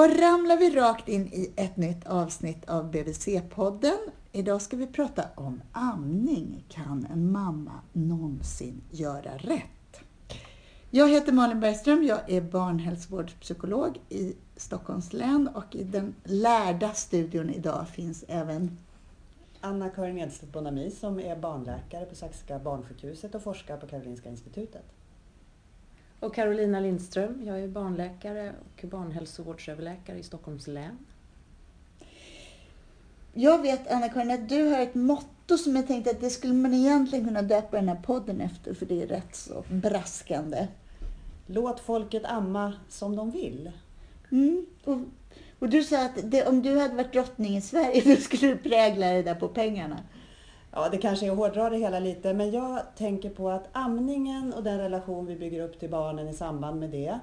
Då ramlar vi rakt in i ett nytt avsnitt av BVC-podden. Idag ska vi prata om amning. Kan en mamma någonsin göra rätt? Jag heter Malin Bergström. Jag är barnhälsovårdspsykolog i Stockholms län och i den lärda studion idag finns även Anna-Karin Edstedt Bonami som är barnläkare på Saxiga barnsjukhuset och forskar på Karolinska institutet. Och Carolina Lindström, jag är barnläkare och barnhälsovårdsöverläkare i Stockholms län. Jag vet Anna-Karin att du har ett motto som jag tänkte att det skulle man egentligen kunna döpa den här podden efter för det är rätt så braskande. Låt folket amma som de vill. Mm. Och, och, du sa att det, om du hade varit drottning i Sverige då skulle du prägla det där på pengarna. Ja, det kanske är att hårdra det hela lite, men jag tänker på att amningen och den relation vi bygger upp till barnen i samband med det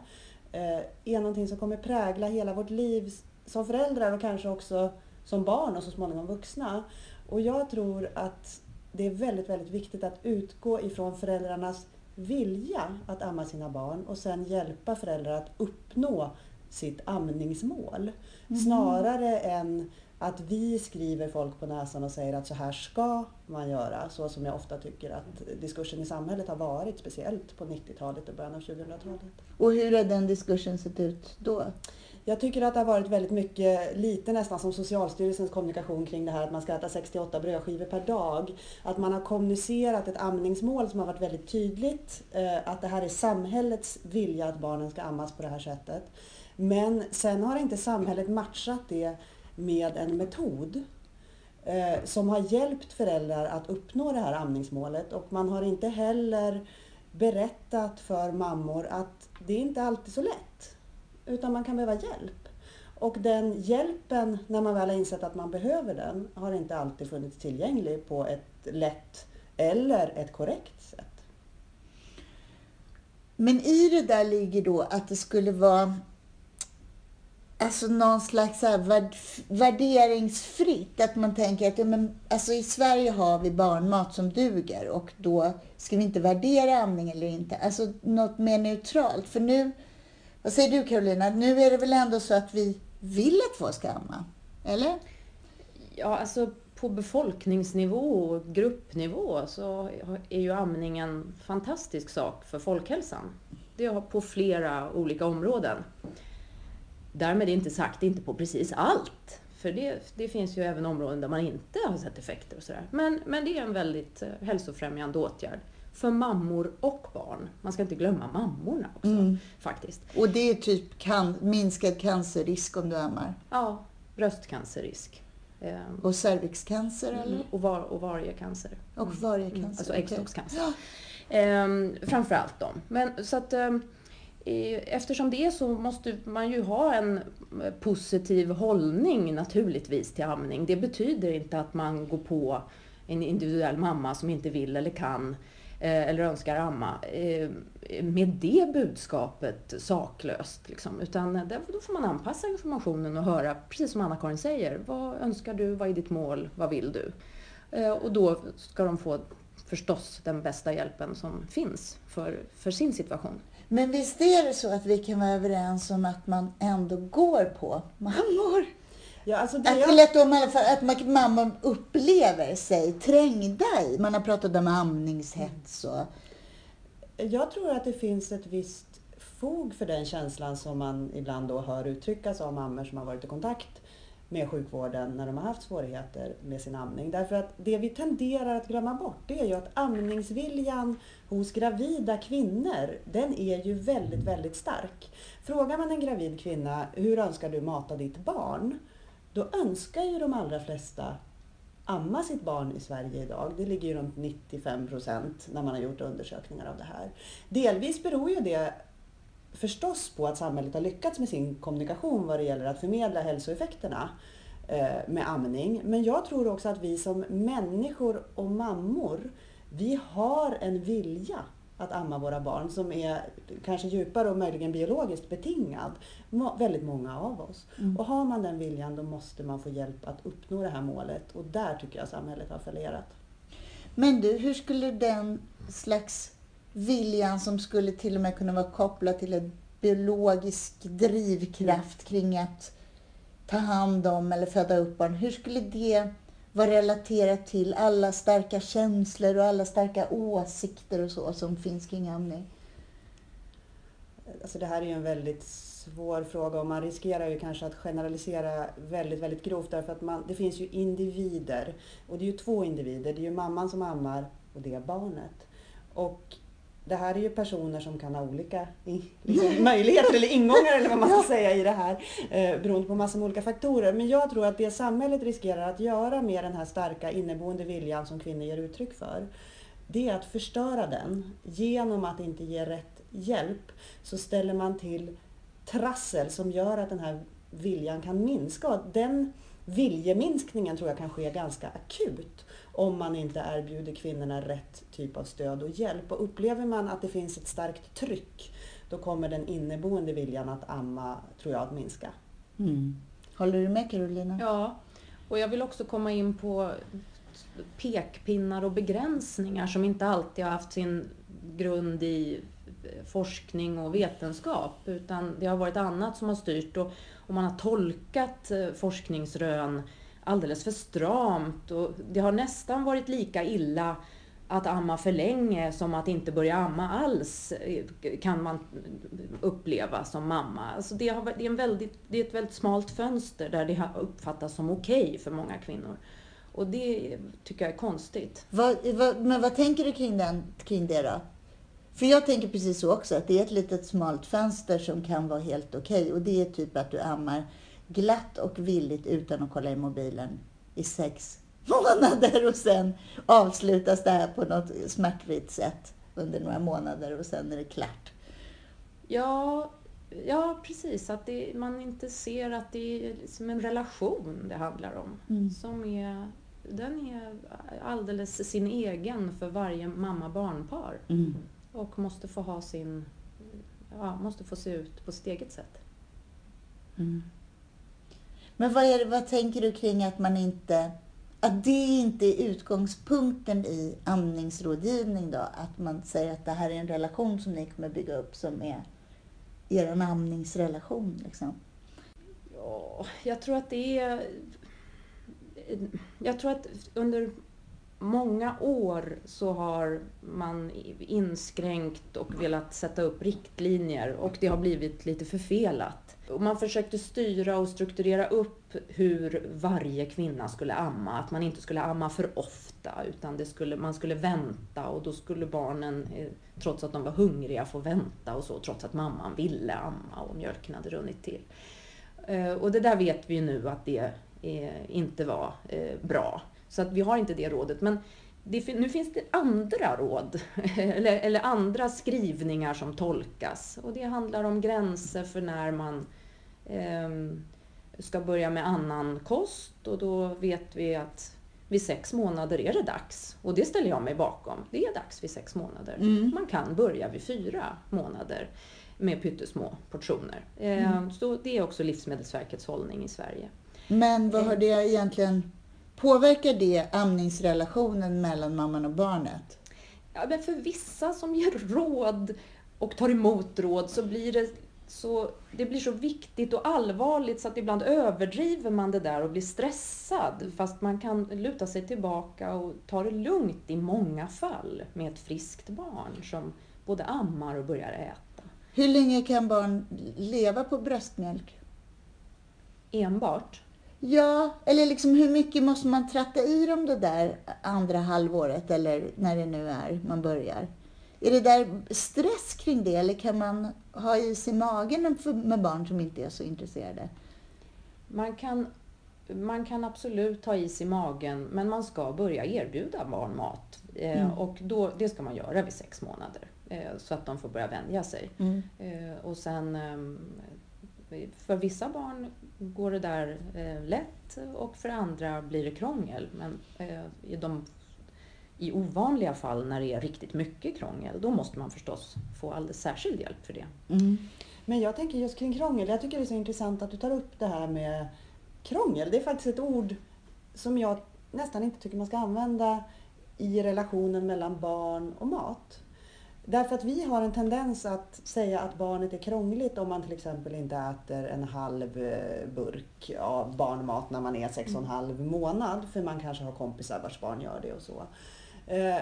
eh, är någonting som kommer prägla hela vårt liv som föräldrar och kanske också som barn och så småningom vuxna. Och jag tror att det är väldigt, väldigt viktigt att utgå ifrån föräldrarnas vilja att amma sina barn och sen hjälpa föräldrar att uppnå sitt amningsmål. Mm. Snarare än att vi skriver folk på näsan och säger att så här ska man göra. Så som jag ofta tycker att diskursen i samhället har varit, speciellt på 90-talet och början av 2000-talet. Och hur har den diskursen sett ut då? Jag tycker att det har varit väldigt mycket, lite nästan som Socialstyrelsens kommunikation kring det här att man ska äta 68 brödskivor per dag. Att man har kommunicerat ett amningsmål som har varit väldigt tydligt. Eh, att det här är samhällets vilja att barnen ska ammas på det här sättet. Men sen har inte samhället matchat det med en metod eh, som har hjälpt föräldrar att uppnå det här amningsmålet och man har inte heller berättat för mammor att det är inte alltid så lätt utan man kan behöva hjälp. Och den hjälpen, när man väl har insett att man behöver den, har inte alltid funnits tillgänglig på ett lätt eller ett korrekt sätt. Men i det där ligger då att det skulle vara alltså någon slags så värderingsfritt. Att man tänker att ja, men, alltså i Sverige har vi barnmat som duger och då ska vi inte värdera amning eller inte. Alltså något mer neutralt. För nu, vad säger du Karolina, nu är det väl ändå så att vi vill att folk ska amma? Eller? Ja, alltså på befolkningsnivå och gruppnivå så är ju amning en fantastisk sak för folkhälsan. Det har på flera olika områden. Därmed inte sagt inte på precis allt. För det, det finns ju även områden där man inte har sett effekter och sådär. Men, men det är en väldigt eh, hälsofrämjande åtgärd. För mammor och barn. Man ska inte glömma mammorna också mm. faktiskt. Och det är typ kan, minskad cancerrisk om du ammar? Ja, bröstcancerrisk. Ehm, och cervixcancer mm, eller? Och var, ovariecancer. Och variecancer. Mm, alltså äggstockscancer. Ja. Ehm, framförallt dem. Men så att ehm, eftersom det är så måste man ju ha en eh, positiv hållning naturligtvis till amning. Det betyder inte att man går på en individuell mamma som inte vill eller kan eh, eller önskar amma eh, med det budskapet saklöst. Liksom. Utan då får man anpassa informationen och höra, precis som Anna-Karin säger, vad önskar du, vad är ditt mål, vad vill du? Och då ska de få förstås den bästa hjälpen som finns för, för sin situation. Men visst är det så att vi kan vara överens om att man ändå går på mammor? Ja, alltså det att, jag... lätt om, att man, mamma upplever sig trängda i. Man har pratat om amningshets och... Jag tror att det finns ett visst fog för den känslan som man ibland då hör uttryckas av mammor som har varit i kontakt med sjukvården när de har haft svårigheter med sin amning. Därför att det vi tenderar att glömma bort det är ju att amningsviljan hos gravida kvinnor, den är ju väldigt, väldigt stark. Frågar man en gravid kvinna, hur önskar du mata ditt barn? Då önskar ju de allra flesta amma sitt barn i Sverige idag. Det ligger ju runt 95 procent när man har gjort undersökningar av det här. Delvis beror ju det förstås på att samhället har lyckats med sin kommunikation vad det gäller att förmedla hälsoeffekterna eh, med amning. Men jag tror också att vi som människor och mammor, vi har en vilja att amma våra barn som är kanske djupare och möjligen biologiskt betingad. Väldigt många av oss. Mm. Och har man den viljan då måste man få hjälp att uppnå det här målet och där tycker jag samhället har fallerat. Men du, hur skulle den slags viljan som skulle till och med kunna vara kopplad till ett biologisk drivkraft kring att ta hand om eller föda upp barn. Hur skulle det vara relaterat till alla starka känslor och alla starka åsikter och så som finns kring amning? Alltså det här är ju en väldigt svår fråga och man riskerar ju kanske att generalisera väldigt, väldigt grovt därför att man, det finns ju individer. Och det är ju två individer. Det är ju mamman som ammar och det är barnet. Och det här är ju personer som kan ha olika liksom, möjligheter eller ingångar eller vad man ska säga i det här eh, beroende på massor med olika faktorer. Men jag tror att det samhället riskerar att göra med den här starka inneboende viljan som kvinnor ger uttryck för, det är att förstöra den genom att inte ge rätt hjälp så ställer man till trassel som gör att den här viljan kan minska. Den viljeminskningen tror jag kan ske ganska akut om man inte erbjuder kvinnorna rätt typ av stöd och hjälp. Och upplever man att det finns ett starkt tryck, då kommer den inneboende viljan att amma, tror jag, att minska. Mm. Håller du med Carolina? Ja, och jag vill också komma in på pekpinnar och begränsningar som inte alltid har haft sin grund i forskning och vetenskap utan det har varit annat som har styrt och, och man har tolkat eh, forskningsrön alldeles för stramt och det har nästan varit lika illa att amma för länge som att inte börja amma alls eh, kan man uppleva som mamma. Alltså det, har, det, är en väldigt, det är ett väldigt smalt fönster där det har som okej okay för många kvinnor. Och det tycker jag är konstigt. Vad, vad, men vad tänker du kring, den, kring det då? För jag tänker precis så också, att det är ett litet smalt fönster som kan vara helt okej. Okay. Och det är typ att du ammar glatt och villigt utan att kolla i mobilen i sex månader och sen avslutas det här på något smärtfritt sätt under några månader och sen är det klart. Ja, ja precis. Att det, man inte ser att det är som en relation det handlar om. Mm. Som är, den är alldeles sin egen för varje mamma-barnpar. Mm och måste få ha sin, ja, måste få se ut på sitt eget sätt. Mm. Men vad, är vad tänker du kring att man inte, att det inte är utgångspunkten i amningsrådgivning då? Att man säger att det här är en relation som ni kommer bygga upp som är er amningsrelation liksom? Ja, jag tror att det är jag tror att under många år så har man inskränkt och velat sätta upp riktlinjer och det har blivit lite förfelat. Man försökte styra och strukturera upp hur varje kvinna skulle amma. Att man inte skulle amma för ofta utan det skulle, man skulle vänta och då skulle barnen, eh, trots att de var hungriga, få vänta och så trots att mamman ville amma och mjölken hade runnit till. Eh, och det där vet vi ju nu att det eh, inte var bra. Så att vi har inte det rådet. Men det, nu finns det andra råd, eller, eller, andra skrivningar som tolkas. Och det handlar om gränser för när man eh, ska börja med annan kost. Och då vet vi att vid sex månader är det dags. Och det ställer jag mig bakom. Det är dags vid sex månader. Mm. Man kan börja vid fyra månader med pyttesmå portioner. Eh, mm. Så det är också Livsmedelsverkets hållning i Sverige. Men vad har det egentligen Påverkar det amningsrelationen mellan mamman och barnet? Ja, men för vissa som ger råd och tar emot råd så blir det så, det blir så viktigt och allvarligt så att ibland överdriver man det där och blir stressad. Fast man kan luta sig tillbaka och ta det lugnt i många fall med ett friskt barn som både ammar och börjar äta. Hur länge kan barn leva på bröstmjölk? Enbart? Ja, eller liksom hur mycket måste man tratta i dem det där andra halvåret eller när det nu är man börjar? Är det där stress kring det eller kan man ha is i magen med barn som inte är så intresserade? Man kan, man kan absolut ha is i magen men man ska börja erbjuda barn mat. Eh, mm. och då, det ska man göra vid sex månader eh, så att de får börja vänja sig. Mm. Eh, och sen ehm, för vissa barn går det där eh, lätt och för andra blir det krångel. Men eh, i, de, i ovanliga fall när det är riktigt mycket krångel, då måste man förstås få alldeles särskild hjälp för det. Mm. Men jag tänker just kring krångel, jag tycker det är så intressant att du tar upp det här med krångel. Det är faktiskt ett ord som jag nästan inte tycker man ska använda i relationen mellan barn och mat. Därför att vi har en tendens att säga att barnet är krångligt om man till exempel inte äter en halv eh, burk av barnmat när man är sex och en halv månad. För man kanske har kompisar vars barn gör det och så. Eh,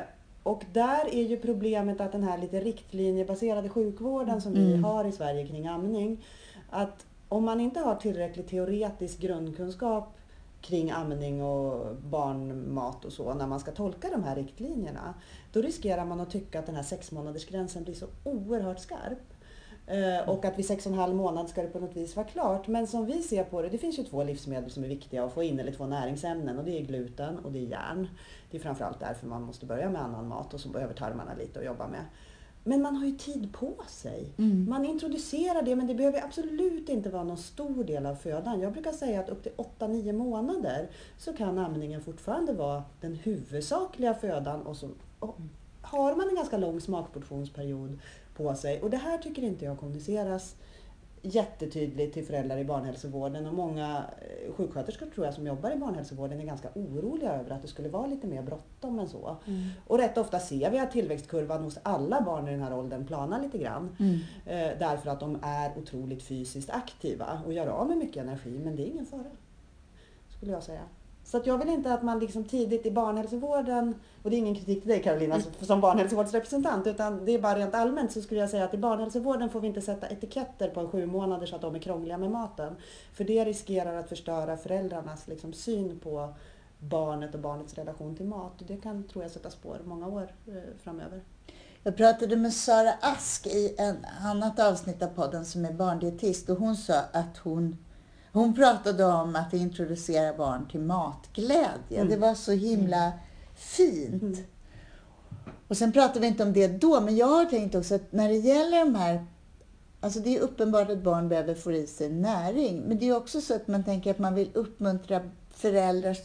och där är ju problemet att den här lite riktlinjebaserade sjukvården som vi Mm. har i Sverige kring amning. Att om man inte har tillräcklig teoretisk grundkunskap kring amning och barnmat och så när man ska tolka de här riktlinjerna. Då riskerar man att tycka att den här sex månadersgränsen blir så oerhört skarp. Eh, Och att vid sex och en halv månad ska det på något vis vara klart. Men som vi ser på det, det finns ju två livsmedel som är viktiga att få in, eller två näringsämnen. Och det är gluten och det är järn. Det är framförallt därför man måste börja med annan mat och så behöver tarmarna lite att jobba med. Men man har ju tid på sig. Mm. Man introducerar det men det behöver absolut inte vara någon stor del av födan. Jag brukar säga att upp till 8-9 månader så kan amningen fortfarande vara den huvudsakliga födan och så och har man en ganska lång smakportionsperiod på sig. Och det här tycker inte jag kommuniceras jättetydligt till föräldrar i barnhälsovården och många eh, sjuksköterskor tror jag som jobbar i barnhälsovården är ganska oroliga över att det skulle vara lite mer bråttom än så. Och rätt ofta ser vi att tillväxtkurvan hos alla barn i den här åldern planar lite grann. Mm. Eh, därför att de är otroligt fysiskt aktiva och gör av med mycket energi. Men det är ingen fara. Skulle jag säga. Så att jag vill inte att man liksom tidigt i barnhälsovården, och det är ingen kritik till dig Carolina som- som barnhälsovårdsrepresentant, utan det är bara rent allmänt så skulle jag säga att i barnhälsovården får vi inte sätta etiketter på en sju månader så att de är krångliga med maten. För det riskerar att förstöra föräldrarnas liksom, syn på barnet och barnets relation till mat. Det kan, tror jag, sätta spår många år eh, framöver. Jag pratade med Sara Ask i en annat avsnitt av podden som är barndietist och hon sa att hon hon pratade om att introducera barn till matglädje. Mm. Det var så himla fint. Mm. Och sen pratade vi inte om det då, men jag har tänkt också att när det gäller de här Alltså det är uppenbart att barn behöver få i sig näring. Men det är också så att man tänker att man vill uppmuntra föräldrars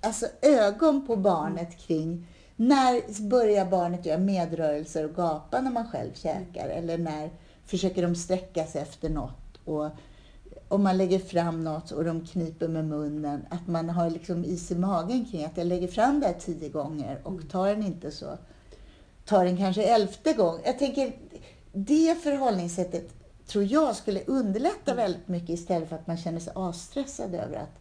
alltså ögon på barnet kring när börjar barnet göra medrörelser och gapa när man själv käkar? Eller när försöker de sträcka sig efter något? Och om man lägger fram något och de kniper med munnen, att man har liksom is i magen kring att jag lägger fram det här tio gånger och tar den inte så. Tar den kanske elfte gång. Jag tänker, det förhållningssättet tror jag skulle underlätta väldigt mycket istället för att man känner sig avstressad över att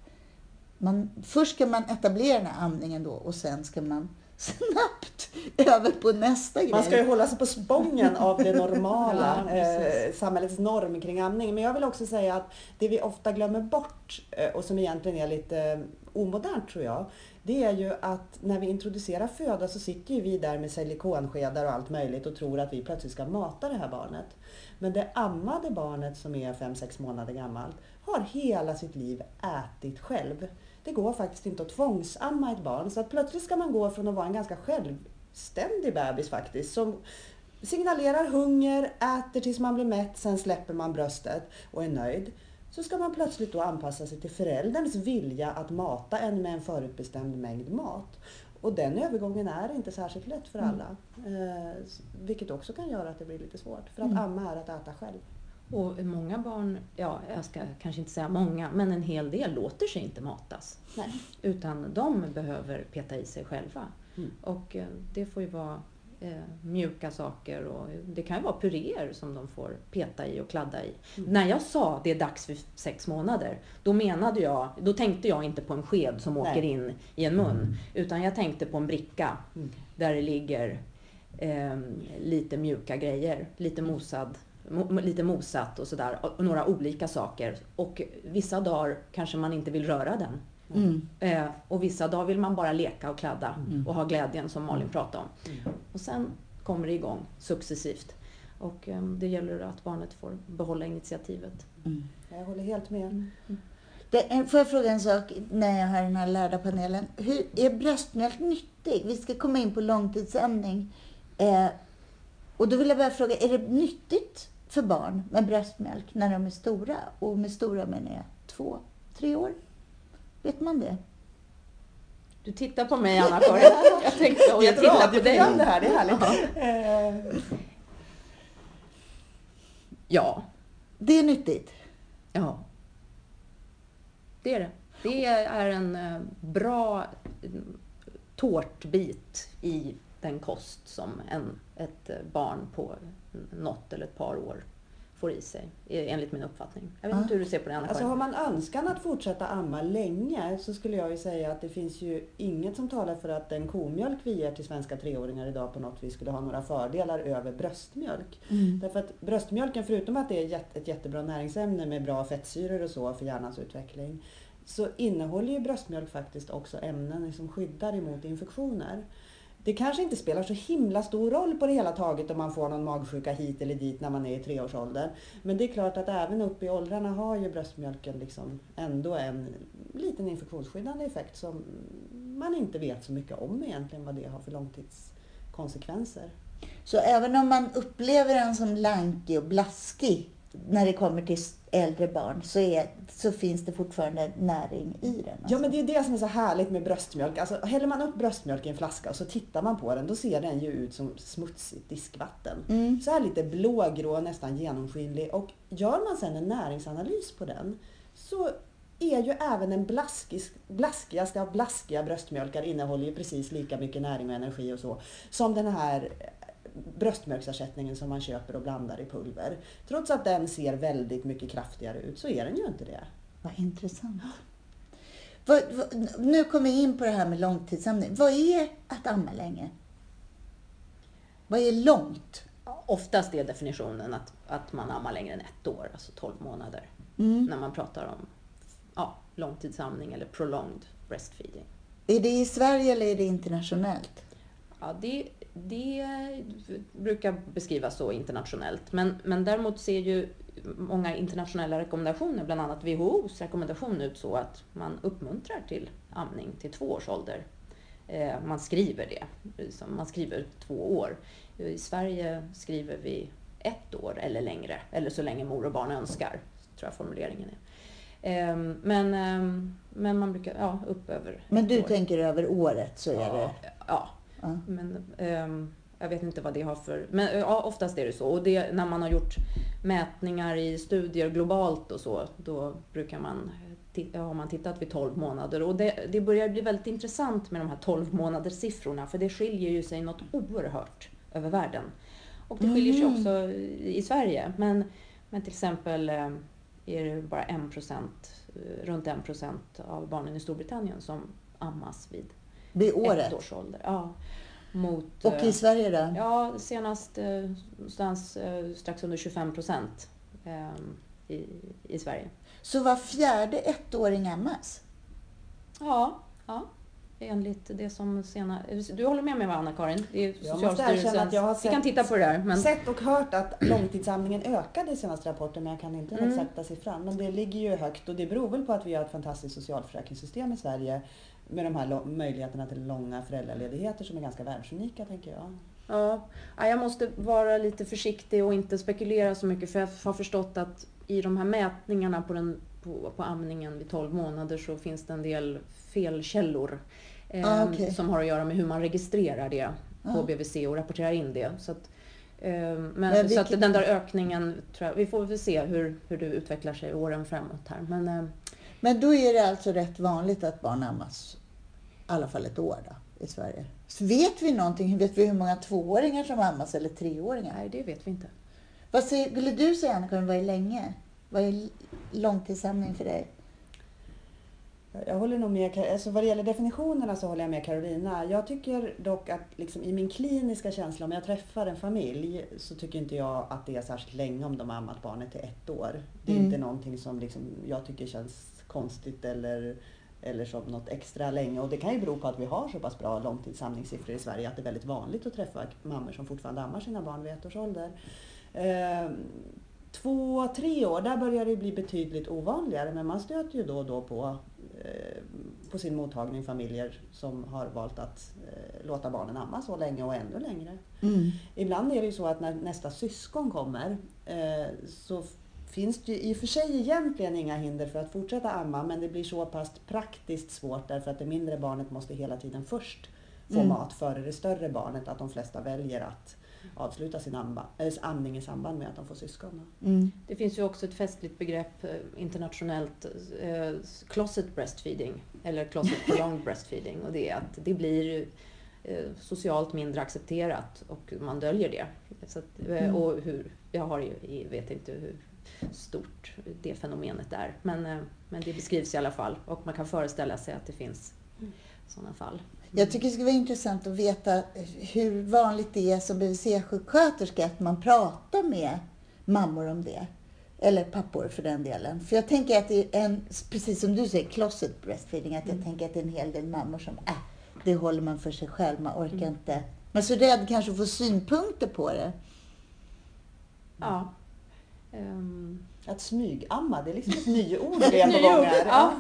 man, först ska man etablera den här amningen då och sen ska man snabbt över på nästa grej. Man ska ju hålla sig på spången av det normala, Ja, eh, samhällets norm kring amning. Men jag vill också säga att det vi ofta glömmer bort eh, och som egentligen är lite eh, omodernt tror jag, det är ju att när vi introducerar föda så sitter ju vi där med silikonskedar och allt möjligt och tror att vi plötsligt ska mata det här barnet. Men det ammade barnet som är 5-6 månader gammalt har hela sitt liv ätit själv. Det går faktiskt inte att tvångsamma ett barn så att plötsligt ska man gå från att vara en ganska självständig bebis faktiskt som signalerar hunger, äter tills man blir mätt, sen släpper man bröstet och är nöjd. Så ska man plötsligt då anpassa sig till förälderns vilja att mata en med en förutbestämd mängd mat. Och den övergången är inte särskilt lätt för alla. Eh, vilket också kan göra att det blir lite svårt. För att Mm. amma är att äta själv. Och många barn, ja jag ska kanske inte säga många, men en hel del låter sig inte matas. Nej. Utan de behöver peta i sig själva. Mm. Och eh, det får ju vara eh, mjuka saker och det kan ju vara puréer som de får peta i och kladda i. Mm. När jag sa det är dags för sex månader, då menade jag, då tänkte jag inte på en sked som Nej. åker in i en mun. Utan jag tänkte på en bricka Mm. där det ligger eh, lite mjuka grejer, lite mosad mo- lite mosat och sådär, och några olika saker. Och vissa dagar kanske man inte vill röra den. Mm. Eh, och vissa dagar vill man bara leka och kladda Mm. och ha glädjen som Malin pratade om. Mm. Och sen kommer det igång successivt. Och eh, det gäller att barnet får behålla initiativet. Mm. Jag håller helt med. Det, en- får jag fråga en sak när jag har den här lärda panelen? Hur, är bröstmjölk nyttig? Vi ska komma in på långtidsämning. Eh, och då vill jag bara fråga, är det nyttigt för barn med bröstmjölk när de är stora? Och med stora menar jag två, tre år? Vet man det? Du tittar på mig Anna-Karin. Jag tänkte, och jag tittar på dig. det här, det är härligt. Eh, Ja, Det är nyttigt. ja. Det är det. Det är en eh, bra eh, tårtbit i den kost som en, ett barn på något eller ett par år får i sig, enligt min uppfattning. Jag vet inte hur du ser på det Anna Alltså har man önskan att fortsätta amma länge så skulle jag ju säga att det finns ju inget som talar för att den komjölk vi ger till svenska treåringar idag på något vis skulle ha några fördelar över bröstmjölk. Mm. Därför att bröstmjölken, förutom att det är ett jättebra näringsämne med bra fettsyror och så för hjärnans utveckling, så innehåller ju bröstmjölk faktiskt också ämnen som skyddar emot infektioner det kanske inte spelar så himla stor roll på det hela taget om man får någon magsjuka hit eller dit när man är i treårsåldern. Men det är klart att även upp i åldrarna har ju bröstmjölken liksom ändå en liten infektionsskyddande effekt som man inte vet så mycket om egentligen vad det har för långtidskonsekvenser. Så även om man upplever den som lankig och blaskig när det kommer till äldre barn så, är, så finns det fortfarande näring i den. Alltså. Ja men det är det som är så härligt med bröstmjölk. Alltså, häller man upp bröstmjölk i en flaska och så tittar man på den då ser den ju ut som smutsigt diskvatten. Mm. Så här lite blågrå, nästan genomskinlig. Och gör man sen en näringsanalys på den så är ju även den blaskigaste av blaskiga bröstmjölkar innehåller ju precis lika mycket näring och energi och så som den här bröstmjölksersättningen som man köper och blandar i pulver. Trots att den ser väldigt mycket kraftigare ut så är den ju inte det. Vad intressant. Vad, vad, nu kommer vi in på det här med långtidsamning. Vad är att amma länge? Vad är långt? Oftast är definitionen att, att man ammar längre än ett år, alltså 12 månader. Mm. När man pratar om ja, långtidsamning eller prolonged breastfeeding. Är det i Sverige eller är det internationellt? Ja, det, det brukar beskrivas så internationellt. Men, men däremot ser ju många internationella rekommendationer, bland annat WHOs rekommendation ut så att man uppmuntrar till amning till två års ålder. Eh, man skriver det, man skriver två år. I Sverige skriver vi ett år eller längre, eller så länge mor och barn önskar, tror jag formuleringen är. Ehm, men, ehm, men man brukar, ja, upp över Men du år. tänker över året så är ja, det? Ja, Ja. Men, um, jag vet inte vad det har för... Men ja, oftast är det så. Och det, när man har gjort mätningar i studier globalt och så, då brukar man har man tittat vid 12 månader. Och det, det börjar bli väldigt intressant med de här 12 månaders siffrorna för det skiljer ju sig något oerhört över världen. Och det skiljer sig mm. också i Sverige. Men, men till exempel eh, är det bara 1 procent, eh, runt 1 procent av barnen i Storbritannien som ammas vid vid året? Ett års ålder, ja. Mot, och i eh, Sverige då? Ja, senast eh, någonstans eh, strax under 25 procent i, i Sverige. Så var fjärde ettåring ammas? Ja, ja enligt det som senare... Du håller med mig Anna-Karin? Det är att jag har sett, Vi kan titta på det där. Men... sett och hört att långtidsamningen ökade i senaste rapporten, men jag kan inte den mm. exakta siffran. Men det ligger ju högt och det beror väl på att vi har ett fantastiskt socialförsäkringssystem i Sverige med de här möjligheterna till långa föräldraledigheter som är ganska världsunika, tänker jag. Ja, jag måste vara lite försiktig och inte spekulera så mycket för jag har förstått att i de här mätningarna på, den, på, på amningen vid 12 månader så finns det en del felkällor eh, ah, okay. som har att göra med hur man registrerar det på ah. BVC och rapporterar in det. Så att, eh, men, men så att den där ökningen, tror jag, vi får väl se hur, hur det utvecklar sig åren framåt här. Men, eh, men då är det alltså rätt vanligt att barn ammas i alla fall ett år då, i Sverige. Så vet vi någonting? Vet vi hur många tvååringar som ammas eller treåringar? Nej, det vet vi inte. Vad skulle du säga Anna-Karin, vad är länge? Vad är långtidsamning för dig? Jag håller nog med, alltså vad det gäller definitionerna så håller jag med Carolina. Jag tycker dock att liksom i min kliniska känsla, om jag träffar en familj, så tycker inte jag att det är särskilt länge om de har ammat barnet i ett år. Det är mm. inte någonting som liksom jag tycker känns konstigt eller, eller som något extra länge. Och det kan ju bero på att vi har så pass bra långtidsamningssiffror i Sverige att det är väldigt vanligt att träffa mammor som fortfarande ammar sina barn vid ett års ålder. Eh, två, tre år, där börjar det bli betydligt ovanligare men man stöter ju då och då på, eh, på sin mottagning familjer som har valt att eh, låta barnen amma så länge och ännu längre. Mm. Ibland är det ju så att när nästa syskon kommer eh, så finns det ju i och för sig egentligen inga hinder för att fortsätta amma men det blir så pass praktiskt svårt därför att det mindre barnet måste hela tiden först få mm. mat före det större barnet att de flesta väljer att avsluta sin amning i samband med att de får syskon. Mm. Det finns ju också ett festligt begrepp eh, internationellt, eh, closet breastfeeding eller closet prolonged breastfeeding och det är att det blir eh, socialt mindre accepterat och man döljer det. Så att, eh, Mm. och hur, jag har, ju- vet inte hur stort det fenomenet är. Men, eh, men det beskrivs i alla fall och man kan föreställa sig att det finns sådana fall. Jag tycker det skulle vara intressant att veta hur vanligt det är som BVC-sjuksköterska att man pratar med mammor om det. Eller pappor för den delen. För jag tänker att det är en, precis som du säger, closet breastfeeding, att jag tänker att det är en hel del mammor som, äh, det håller man för sig själv, man orkar inte. Man är så rädd kanske att få synpunkter på det. Ja. Ehm, Att smygamma, det är liksom ett nyord vi är på Nyord, gång här. ja.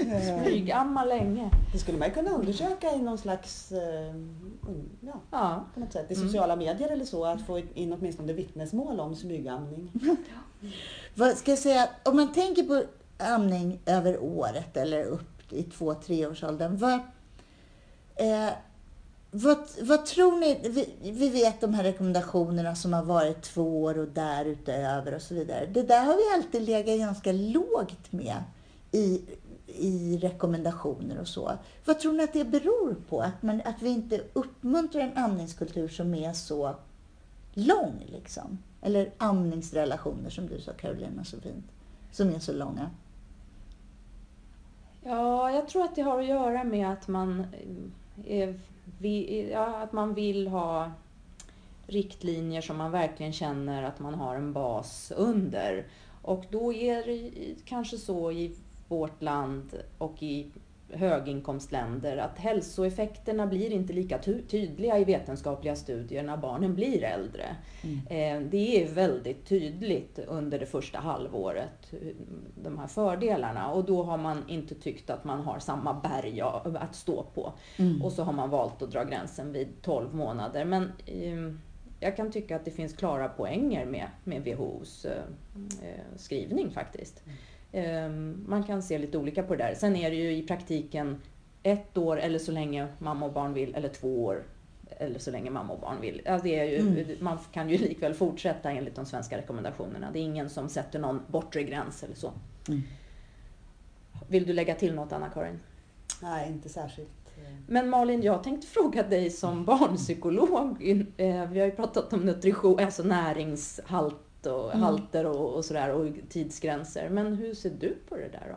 Eh, Smygamma länge. Det skulle man kunna undersöka i någon slags, eh, un- ja, Ja. på något sätt, i Mm. sociala medier eller så, att få in åtminstone vittnesmål om smygamning. Vad ska jag säga, om man tänker på amning över året eller upp i två, treårsåldern. Vad, eh, vad, vad tror ni? Vi, vi vet de här rekommendationerna som har varit två år och därutöver och så vidare. Det där har vi alltid legat ganska lågt med i, i rekommendationer och så. Vad tror ni att det beror på? Att, man, att vi inte uppmuntrar en amningskultur som är så lång liksom? Eller amningsrelationer som du sa Carolina så fint. Som är så långa. Ja, jag tror att det har att göra med att man, är, vi, ja, att man vill ha riktlinjer som man verkligen känner att man har en bas under. Och då är det kanske så i vårt land och i höginkomstländer att hälsoeffekterna blir inte lika ty- tydliga i vetenskapliga studier när barnen blir äldre. Eh, Det är väldigt tydligt under det första halvåret, eh, de här fördelarna. Och då har man inte tyckt att man har samma berg att stå på. Mm. Och så har man valt att dra gränsen vid 12 månader. Men eh, jag kan tycka att det finns klara poänger med, med WHOs eh, eh, skrivning faktiskt. Eh, man kan se lite olika på det där. Sen är det ju i praktiken ett år eller så länge mamma och barn vill, eller två år eller så länge mamma och barn vill. Ja, det är ju, Mm. Man kan ju likväl fortsätta enligt de svenska rekommendationerna. Det är ingen som sätter någon bortre gräns eller så. Mm. Vill du lägga till något Anna-Karin? Nej, inte särskilt. eh, Men Malin, jag tänkte fråga dig som barnpsykolog. Eh, Vi har ju pratat om nutrition, alltså näringshalt och Mm. halter och, och sådär och tidsgränser. Men hur ser du på det där då?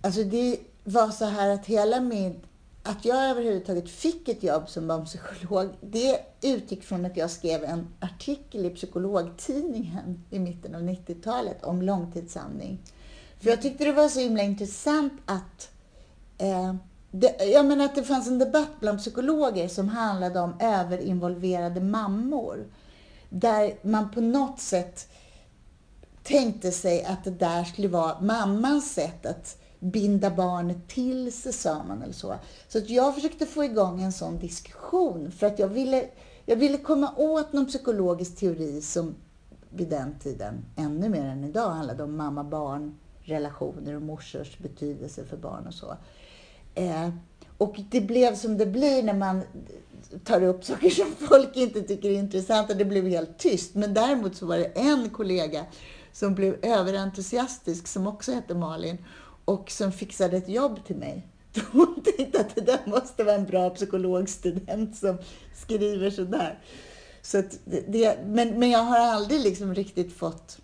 Alltså det var så här att hela min... Att jag överhuvudtaget fick ett jobb som barnpsykolog, det utgick från att jag skrev en artikel i Psykologtidningen i mitten av 90-talet om långtidsamning. För jag tyckte det var så himla intressant att eh, det, jag menar att det fanns en debatt bland psykologer som handlade om överinvolverade mammor. Där man på något sätt tänkte sig att det där skulle vara mammans sätt att binda barnet till sig, sa man eller så. Så att jag försökte få igång en sån diskussion för att jag ville, jag ville komma åt någon psykologisk teori som vid den tiden, ännu mer än idag, handlade om mamma-barn relationer och morsors betydelse för barn och så. Eh, och det blev som det blir när man tar upp saker som folk inte tycker är intressanta. Det blev helt tyst. Men däremot så var det en kollega som blev överentusiastisk, som också hette Malin, och som fixade ett jobb till mig. Hon tänkte att det där måste vara en bra psykologstudent som skriver sådär. Så att det, men, men jag har aldrig liksom riktigt fått...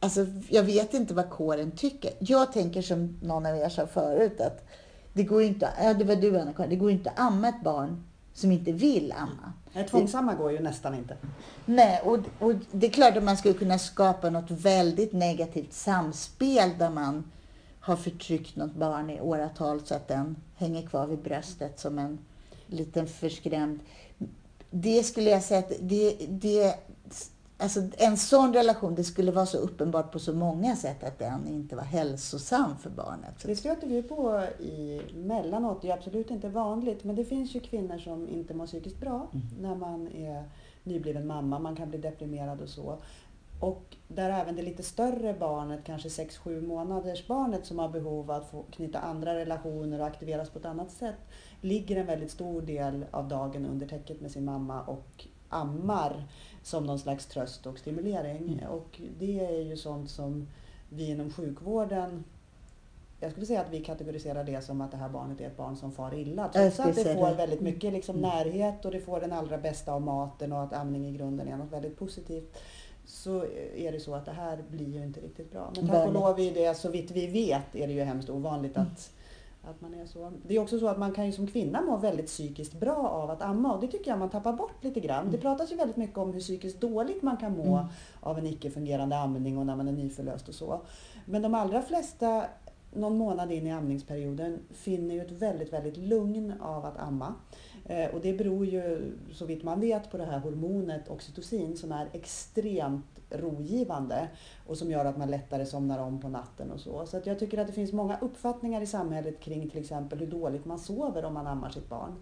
Alltså, jag vet inte vad kåren tycker. Jag tänker som någon av er sa förut, att det går inte, ja, det var du Anna det går inte att amma ett barn som inte vill amma. Nej, tvångsamma går ju nästan inte. Nej, och, och det är klart att man skulle kunna skapa något väldigt negativt samspel där man har förtryckt något barn i åratal så att den hänger kvar vid bröstet som en liten förskrämd. Det skulle jag säga att det, det, alltså en sån relation, det skulle vara så uppenbart på så många sätt att den inte var hälsosam för barnet. Det stöter vi på i mellanåt. Det är absolut inte vanligt, men det finns ju kvinnor som inte mår psykiskt bra när man är nybliven mamma. Man kan bli deprimerad och så. Och där även det lite större barnet, kanske 6-7 månaders barnet som har behov av att få knyta andra relationer och aktiveras på ett annat sätt, ligger en väldigt stor del av dagen under täcket med sin mamma och ammar som någon slags tröst och stimulering. Mm. Och det är ju sånt som vi inom sjukvården jag skulle säga att vi kategoriserar det som att det här barnet är ett barn som far illa. Trots att det får det. väldigt mycket liksom Mm. närhet och det får den allra bästa av maten och att amning i grunden är något väldigt positivt. Så är det så att det här blir ju inte riktigt bra. Men tack och lov är det, så vitt vi vet, är det ju hemskt ovanligt Mm. att, att man är så. Det är också så att man kan ju som kvinna må väldigt psykiskt bra av att amma och det tycker jag man tappar bort lite grann. Det Mm. pratas ju väldigt mycket om hur psykiskt dåligt man kan må Mm. av en icke-fungerande amning och när man är nyförlöst och så. Men de allra flesta någon månad in i amningsperioden finner ju ett väldigt, väldigt lugn av att amma. Eh, och det beror ju så vitt man vet på det här hormonet oxytocin som är extremt rogivande och som gör att man lättare somnar om på natten och så. Så att jag tycker att det finns många uppfattningar i samhället kring till exempel hur dåligt man sover om man ammar sitt barn.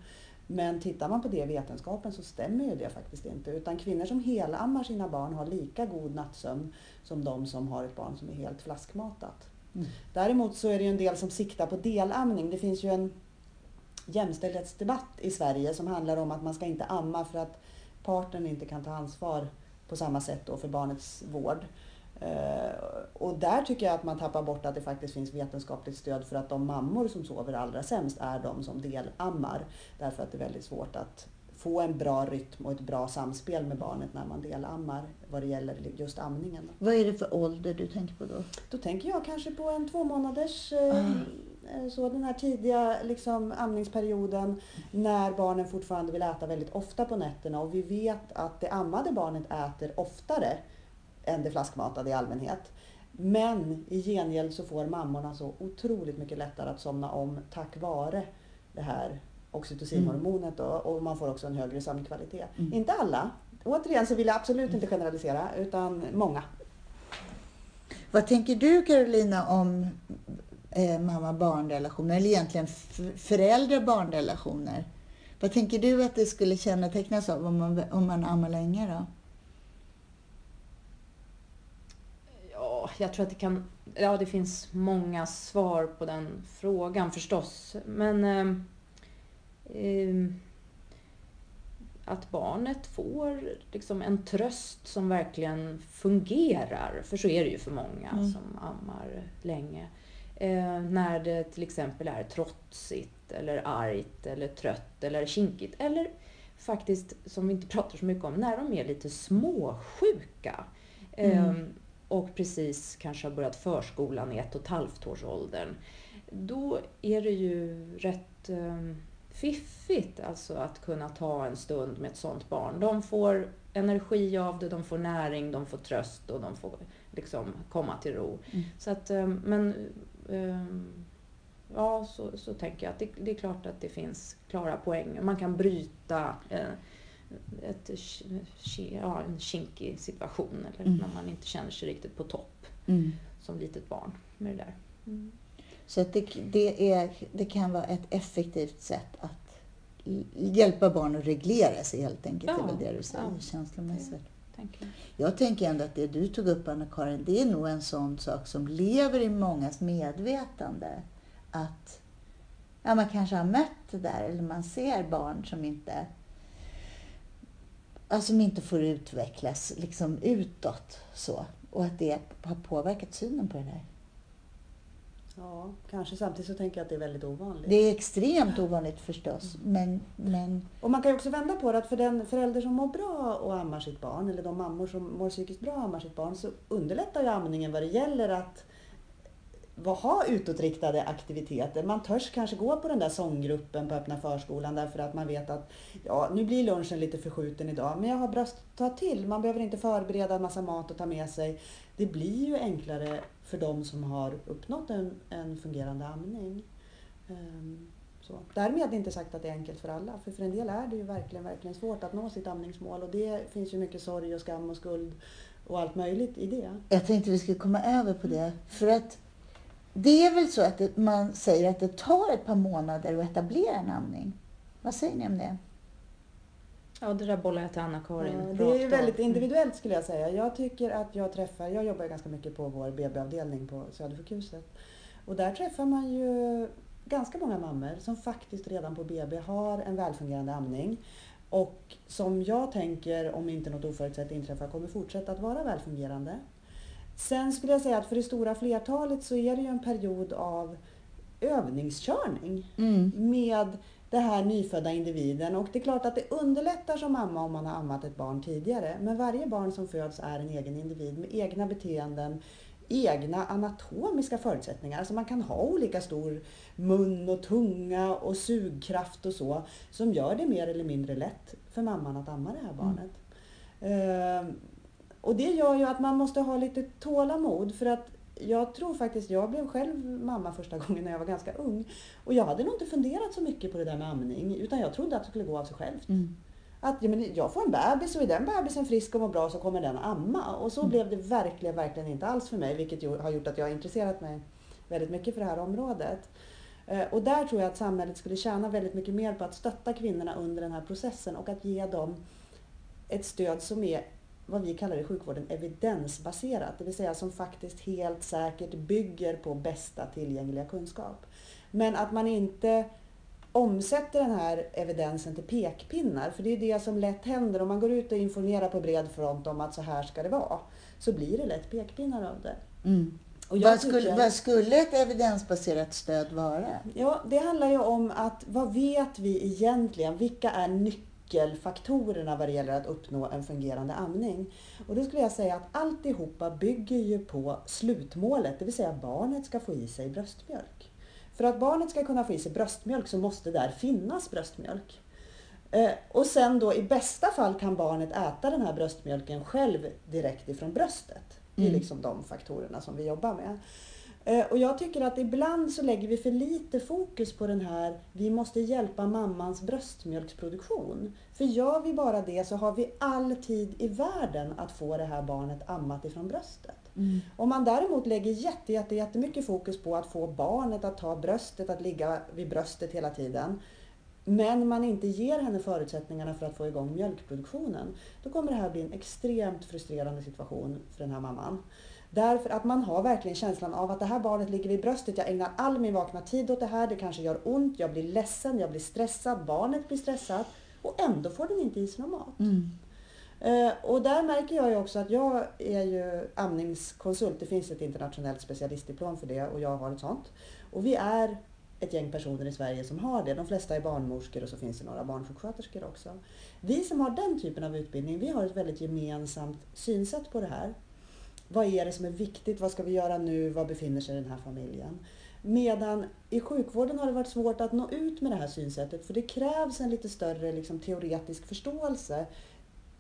Men tittar man på det i vetenskapen så stämmer ju det faktiskt inte. Utan kvinnor som helammar sina barn har lika god nattsömn som de som har ett barn som är helt flaskmatat. Mm. Däremot så är det ju en del som siktar på delamning. Det finns ju en jämställdhetsdebatt i Sverige som handlar om att man ska inte amma för att partnern inte kan ta ansvar på samma sätt då för barnets vård. Eh, och där tycker jag att man tappar bort att det faktiskt finns vetenskapligt stöd för att de mammor som sover allra sämst är de som delammar. Därför att det är väldigt svårt att få en bra rytm och ett bra samspel med barnet när man delammar vad det gäller just amningen. Vad är det för ålder du tänker på då? Då tänker jag kanske på en två månaders eh, Ah. eh, så den här tidiga liksom, amningsperioden när barnen fortfarande vill äta väldigt ofta på nätterna och vi vet att det ammade barnet äter oftare än det flaskmatade i allmänhet. Men i gengäld så får mammorna så otroligt mycket lättare att somna om tack vare det här oxytocinhormonet då, och man får också en högre sömnkvalitet. Mm. Inte alla. Återigen så vill jag absolut inte generalisera utan många. Vad tänker du Carolina om eh, mamma-barn-relationer, eller egentligen föräldrar-barn-relationer? Vad tänker du att det skulle kännetecknas av om man, om man ammar länge då? Ja, jag tror att det kan... Ja, det finns många svar på den frågan förstås. Men... Eh, eh, att barnet får liksom en tröst som verkligen fungerar. För så är det ju för många Mm. som ammar länge. Eh, när det till exempel är trotsigt eller argt eller trött eller kinkigt. Eller faktiskt, som vi inte pratar så mycket om, när de är lite småsjuka. Eh, Mm. och precis kanske har börjat förskolan i ett och ett halvt års åldern. Då är det ju rätt eh, fiffigt alltså att kunna ta en stund med ett sånt barn. De får energi av det, de får näring, de får tröst och de får liksom komma till ro. Mm. Så att, eh, men ja, så, så tänker jag att det, det är klart att det finns klara poäng. Man kan bryta eh, ett, ja, en kinkig situation eller Mm. när man inte känner sig riktigt på topp som litet barn med det där. Mm. Så att det, det, är, det kan vara ett effektivt sätt att hjälpa barn att reglera sig helt enkelt. Ja, det är väl det du säger ja. känslomässigt. Tänker jag. Jag tänker ändå att det du tog upp Anna-Karin, det är nog en sån sak som lever i mångas medvetande. Att ja, man kanske har mött det där eller man ser barn som inte alltså, som inte får utvecklas liksom utåt så. Och att det har påverkat synen på det där. Ja, kanske samtidigt så tänker jag att det är väldigt ovanligt. Det är extremt ovanligt förstås, men, men Och man kan ju också vända på det att för den förälder som mår bra och ammar sitt barn eller de mammor som mår psykiskt bra och ammar sitt barn så underlättar ju amningen vad det gäller att ha utåtriktade aktiviteter. Man törs kanske gå på den där sånggruppen på öppna förskolan därför att man vet att ja, nu blir lunchen lite förskjuten idag men jag har bröst att ta till. Man behöver inte förbereda en massa mat och ta med sig. Det blir ju enklare för de som har uppnått en, en fungerande amning. Ehm, så. Därmed inte sagt att det är enkelt för alla, för för en del är det ju verkligen, verkligen svårt att nå sitt amningsmål och det finns ju mycket sorg och skam och skuld och allt möjligt i det. jag tänkte vi skulle komma över på det. För att det är väl så att det, man säger att det tar ett par månader att etablera en amning. Vad säger ni om det? Ja, det där bollar jag till Anna-Karin. Det är ju väldigt individuellt skulle jag säga. Jag tycker att jag träffar, jag jobbar ju ganska mycket på vår BB-avdelning på Södersjukhuset. Och där träffar man ju ganska många mammor som faktiskt redan på BB har en välfungerande amning. Och som jag tänker, om inte något oförutsett inträffar, kommer fortsätta att vara välfungerande. Sen skulle jag säga att för det stora flertalet så är det ju en period av övningskörning Mm. med den här nyfödda individen. Och det är klart att det underlättar som mamma om man har ammat ett barn tidigare. Men varje barn som föds är en egen individ med egna beteenden, egna anatomiska förutsättningar. Alltså man kan ha olika stor mun och tunga och sugkraft och så som gör det mer eller mindre lätt för mamman att amma det här barnet. Ehm, och det gör ju att man måste ha lite tålamod för att jag tror faktiskt, jag blev själv mamma första gången när jag var ganska ung. Och jag hade nog inte funderat så mycket på det där med amning utan jag trodde att det skulle gå av sig självt. Mm. Att ja, men jag får en bebis och är den bebisen frisk och mår bra så kommer den amma. Och så Mm. blev det verkligen, verkligen inte alls för mig vilket har gjort att jag har intresserat mig väldigt mycket för det här området. Eh, Och där tror jag att samhället skulle tjäna väldigt mycket mer på att stötta kvinnorna under den här processen och att ge dem ett stöd som är vad vi kallar i sjukvården evidensbaserat, det vill säga som faktiskt helt säkert bygger på bästa tillgängliga kunskap. Men att man inte omsätter den här evidensen till pekpinnar, för det är det som lätt händer om man går ut och informerar på bred front om att så här ska det vara, så blir det lätt pekpinnar av det. Mm. Vad, skulle, vad skulle ett evidensbaserat stöd vara? Ja, det handlar ju om att vad vet vi egentligen? Vilka är nyckelfaktorerna vad det gäller att uppnå en fungerande amning? Och då skulle jag säga att alltihopa bygger ju på slutmålet, det vill säga barnet ska få i sig bröstmjölk. För att barnet ska kunna få i sig bröstmjölk så måste där finnas bröstmjölk. Eh, Och sen då i bästa fall kan barnet äta den här bröstmjölken själv direkt ifrån bröstet. Det är Mm. liksom de faktorerna som vi jobbar med. Eh, Och jag tycker att ibland så lägger vi för lite fokus på den här, vi måste hjälpa mammans bröstmjölksproduktion. För gör vi bara det så har vi all tid i världen att få det här barnet ammat ifrån bröstet. Mm. Om man däremot lägger jätte, jätte, jättemycket fokus på att få barnet att ta bröstet, att ligga vid bröstet hela tiden. Men man inte ger henne förutsättningarna för att få igång mjölkproduktionen. Då kommer det här bli en extremt frustrerande situation för den här mamman. Därför att man har verkligen känslan av att det här barnet ligger vid bröstet. Jag ägnar all min vakna tid åt det här. Det kanske gör ont. Jag blir ledsen. Jag blir stressad. Barnet blir stressat. Och ändå får den inte i sig någon mat. Mm. Eh, Och där märker jag ju också att jag är ju amningskonsult. Det finns ett internationellt specialistdiplom för det och jag har ett sånt. Och vi är ett gäng personer i Sverige som har det. De flesta är barnmorskor och så finns det några barnsjuksköterskor också. Vi som har den typen av utbildning, vi har ett väldigt gemensamt synsätt på det här. Vad är det som är viktigt? Vad ska vi göra nu? Var befinner sig den här familjen? Medan i sjukvården har det varit svårt att nå ut med det här synsättet för det krävs en lite större liksom, teoretisk förståelse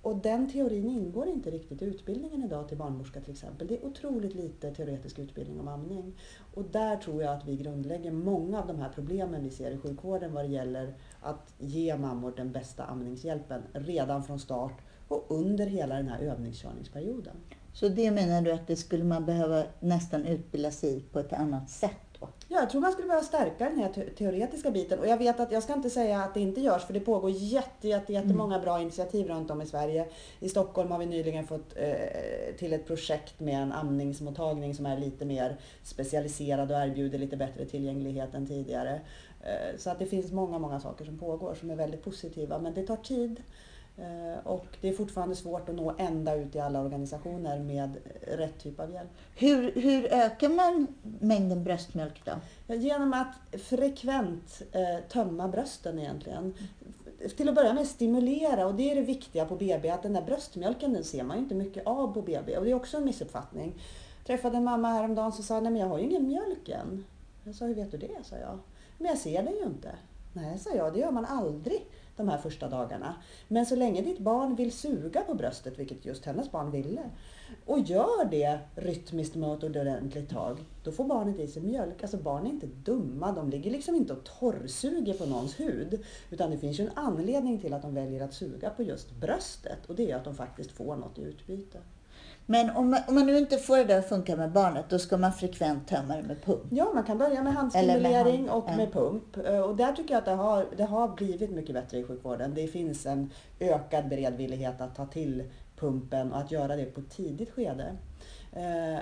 och den teorin ingår inte riktigt i utbildningen idag till barnmorska till exempel. Det är otroligt lite teoretisk utbildning om amning. Och där tror jag att vi grundlägger många av de här problemen vi ser i sjukvården vad det gäller att ge mammor den bästa amningshjälpen redan från start och under hela den här övningskörningsperioden. Så det menar du att det skulle man behöva nästan utbilda sig i på ett annat sätt då? Ja, jag tror man skulle behöva stärka den här te- teoretiska biten. Och jag vet att jag ska inte säga att det inte görs, för det pågår jätte, jätte, jättemånga bra initiativ runt om i Sverige. I Stockholm har vi nyligen fått eh, till ett projekt med en amningsmottagning som är lite mer specialiserad och erbjuder lite bättre tillgänglighet än tidigare. Eh, så att det finns många, många saker som pågår som är väldigt positiva, men det tar tid. Eh, och det är fortfarande svårt att nå ända ut i alla organisationer med rätt typ av hjälp. Hur, hur ökar man mängden bröstmjölk då? Genom att frekvent eh, tömma brösten egentligen. Till att börja med stimulera och det är det viktiga på BB att den där bröstmjölken den ser man ju inte mycket av på BB och det är också en missuppfattning. Jag träffade en mamma häromdagen som sa nej men jag har ju ingen mjölk än. Jag sa hur vet du det? sa jag. Men jag ser den ju inte. Nej, sa jag, det gör man aldrig de här första dagarna. Men så länge ditt barn vill suga på bröstet, vilket just hennes barn ville, och gör det rytmiskt med ett ordentligt tag, då får barnet i sig mjölk. Alltså barn är inte dumma, de ligger liksom inte och torrsuger på någons hud. Utan det finns ju en anledning till att de väljer att suga på just bröstet och det är att de faktiskt får något i utbyte. Men om man, om man nu inte får det där att funka med barnet, då ska man frekvent tömma det med pump. Ja, man kan börja med Eller med handstimulering hand, och ja. med pump. Eh, Och där tycker jag att det har, det har blivit mycket bättre i sjukvården. Det finns en ökad beredvillighet att ta till pumpen och att göra det på ett tidigt skede. Eh,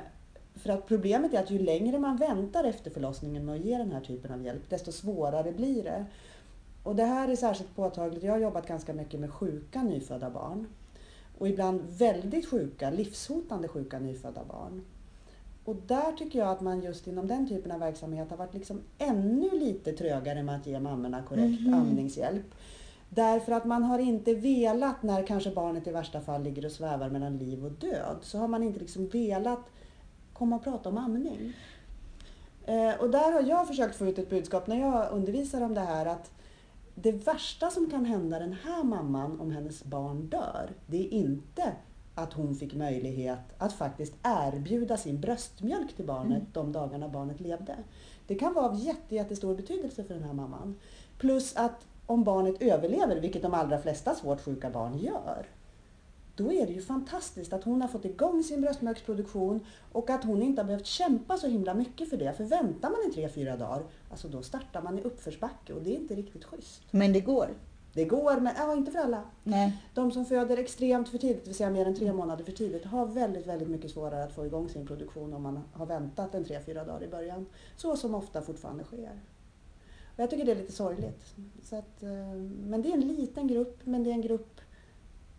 För att problemet är att ju längre man väntar efter förlossningen med att ge den här typen av hjälp, desto svårare blir det. Och det här är särskilt påtagligt. Jag har jobbat ganska mycket med sjuka nyfödda barn. Och ibland väldigt sjuka, livshotande sjuka nyfödda barn. Och där tycker jag att man just inom den typen av verksamhet har varit liksom ännu lite trögare med att ge mammorna korrekt Mhm. amningshjälp. Därför att man har inte velat, när kanske barnet i värsta fall ligger och svävar mellan liv och död, så har man inte liksom velat komma och prata om amning. Eh, och där har jag försökt få ut ett budskap när jag undervisar om det här att det värsta som kan hända den här mamman om hennes barn dör, det är inte att hon fick möjlighet att faktiskt erbjuda sin bröstmjölk till barnet Mm. de dagarna barnet levde. Det kan vara av jätte, jättestor betydelse för den här mamman. Plus att om barnet överlever, vilket de allra flesta svårt sjuka barn gör, då är det ju fantastiskt att hon har fått igång sin bröstmjölksproduktion och att hon inte har behövt kämpa så himla mycket för det. För väntar man i tre, fyra dagar, alltså då startar man i uppförsbacke och det är inte riktigt schysst. Men det går. Det går, men ja, inte för alla. Nej. De som föder extremt för tidigt, det vill säga mer än tre månader för tidigt, har väldigt, väldigt mycket svårare att få igång sin produktion om man har väntat en tre, fyra dagar i början. Så som ofta fortfarande sker. Och jag tycker det är lite sorgligt. Så att, eh, men det är en liten grupp, men det är en grupp